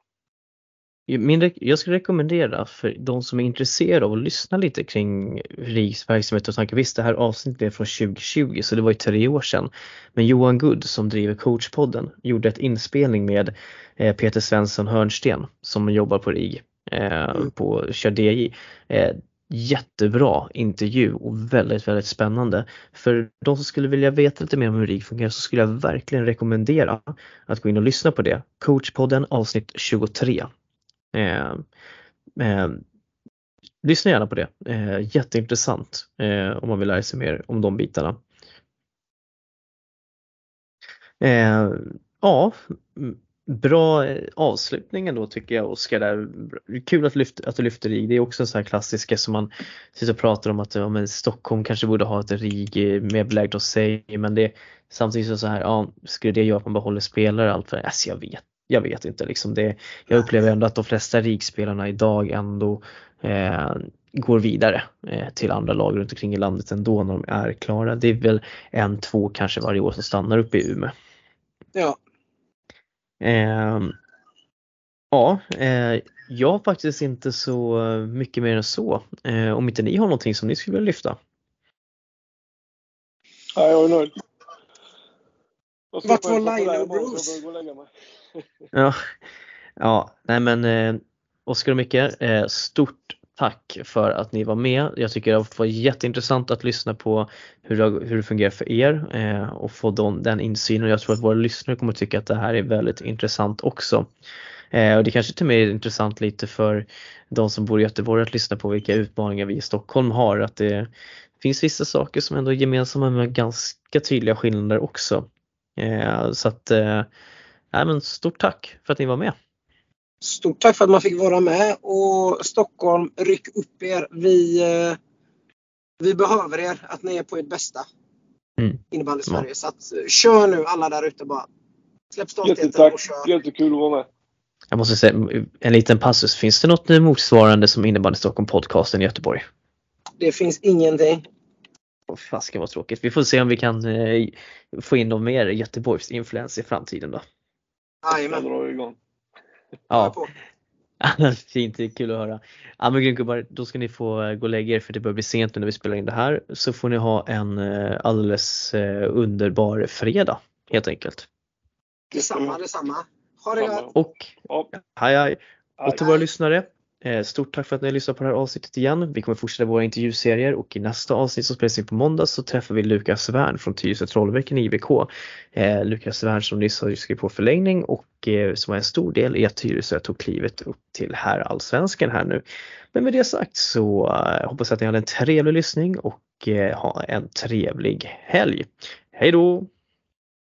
S1: Min, jag skulle rekommendera för de som är intresserade av att lyssna lite kring RIGs verksamhet och tankar. Visst, det här avsnittet är från 2020 så det var ju tre år sedan. Men Johan Good som driver coachpodden gjorde ett inspelning med eh, Peter Svensson Hörnsten som jobbar på RIG eh, mm. på Kör DJ. Eh, jättebra intervju och väldigt, väldigt spännande. För de som skulle vilja veta lite mer om hur RIG fungerar så skulle jag verkligen rekommendera att gå in och lyssna på det. Coachpodden avsnitt 23. Eh, eh, lyssna gärna på det. Eh, jätteintressant eh, om man vill lära sig mer om de bitarna. Eh, ja, bra eh, avslutning ändå tycker jag Oskar. Där. Kul att, lyft, att du lyfter RIG. Det är också en sån här klassiker som man sitter och pratar om att ja, men Stockholm kanske borde ha ett RIG eh, mer beläget hos sig men det samtidigt så, så här, ja, skulle det göra att man behåller spelare allt för alltså jag vet jag vet inte liksom det. Jag upplever ändå att de flesta rikspelarna idag ändå eh, går vidare eh, till andra lag runt omkring i landet ändå när de är klara. Det är väl en, två kanske varje år som stannar uppe i Umeå.
S3: Ja.
S1: Eh, ja, eh, jag har faktiskt inte så mycket mer än så. Eh, om inte ni har någonting som ni skulle vilja lyfta?
S2: Ja, jag är nöjd.
S3: Vart var Laila och Bruce?
S1: ja, ja, nej men eh, Oskar och Micke, eh, stort tack för att ni var med. Jag tycker det var jätteintressant att lyssna på hur det, hur det fungerar för er eh, och få den, den insynen. Jag tror att våra lyssnare kommer tycka att det här är väldigt intressant också. Eh, och det kanske till och med är intressant lite för de som bor i Göteborg att lyssna på vilka utmaningar vi i Stockholm har. Att det finns vissa saker som ändå är gemensamma med ganska tydliga skillnader också. Eh, så att, eh, men stort tack för att ni var med.
S3: Stort tack för att man fick vara med och Stockholm, ryck upp er. Vi, eh, vi behöver er, att ni är på ert bästa.
S1: Mm.
S3: Innebandy Sverige. Ja. Så att, kör nu alla där ute bara. Släpp stoltheten
S2: Jättetack. och kör. Jättekul att vara med.
S1: Jag måste säga en liten passus. Finns det något motsvarande som Innebandy Stockholm podcasten i Göteborg?
S3: Det finns ingenting.
S1: Fasken vad tråkigt. Vi får se om vi kan eh, få in någon mer Göteborgs influens i framtiden då.
S3: Jajamän.
S1: Ja. Fint, det är kul att höra. Ja men grymt gubbar, då ska ni få eh, gå och lägga er för det börjar bli sent nu när vi spelar in det här. Så får ni ha en eh, alldeles underbar fredag helt enkelt.
S3: Detsamma, detsamma. Ha det gott!
S1: Och hej hej! Och till våra lyssnare, Eh, Eh, stort tack för att ni har lyssnat på det här avsnittet igen. Vi kommer fortsätta våra intervjuserier och i nästa avsnitt som spelas in på måndag så träffar vi Lukas Wern från Tyresö Trollbäcken i IBK. Eh, Lukas Wern som nyss har skrivit på förlängning och eh, som var en stor del i att Tyresö tog klivet upp till här allsvenskan här nu. Men med det sagt så eh, hoppas jag att ni hade en trevlig lyssning och eh, ha en trevlig helg. Hej då!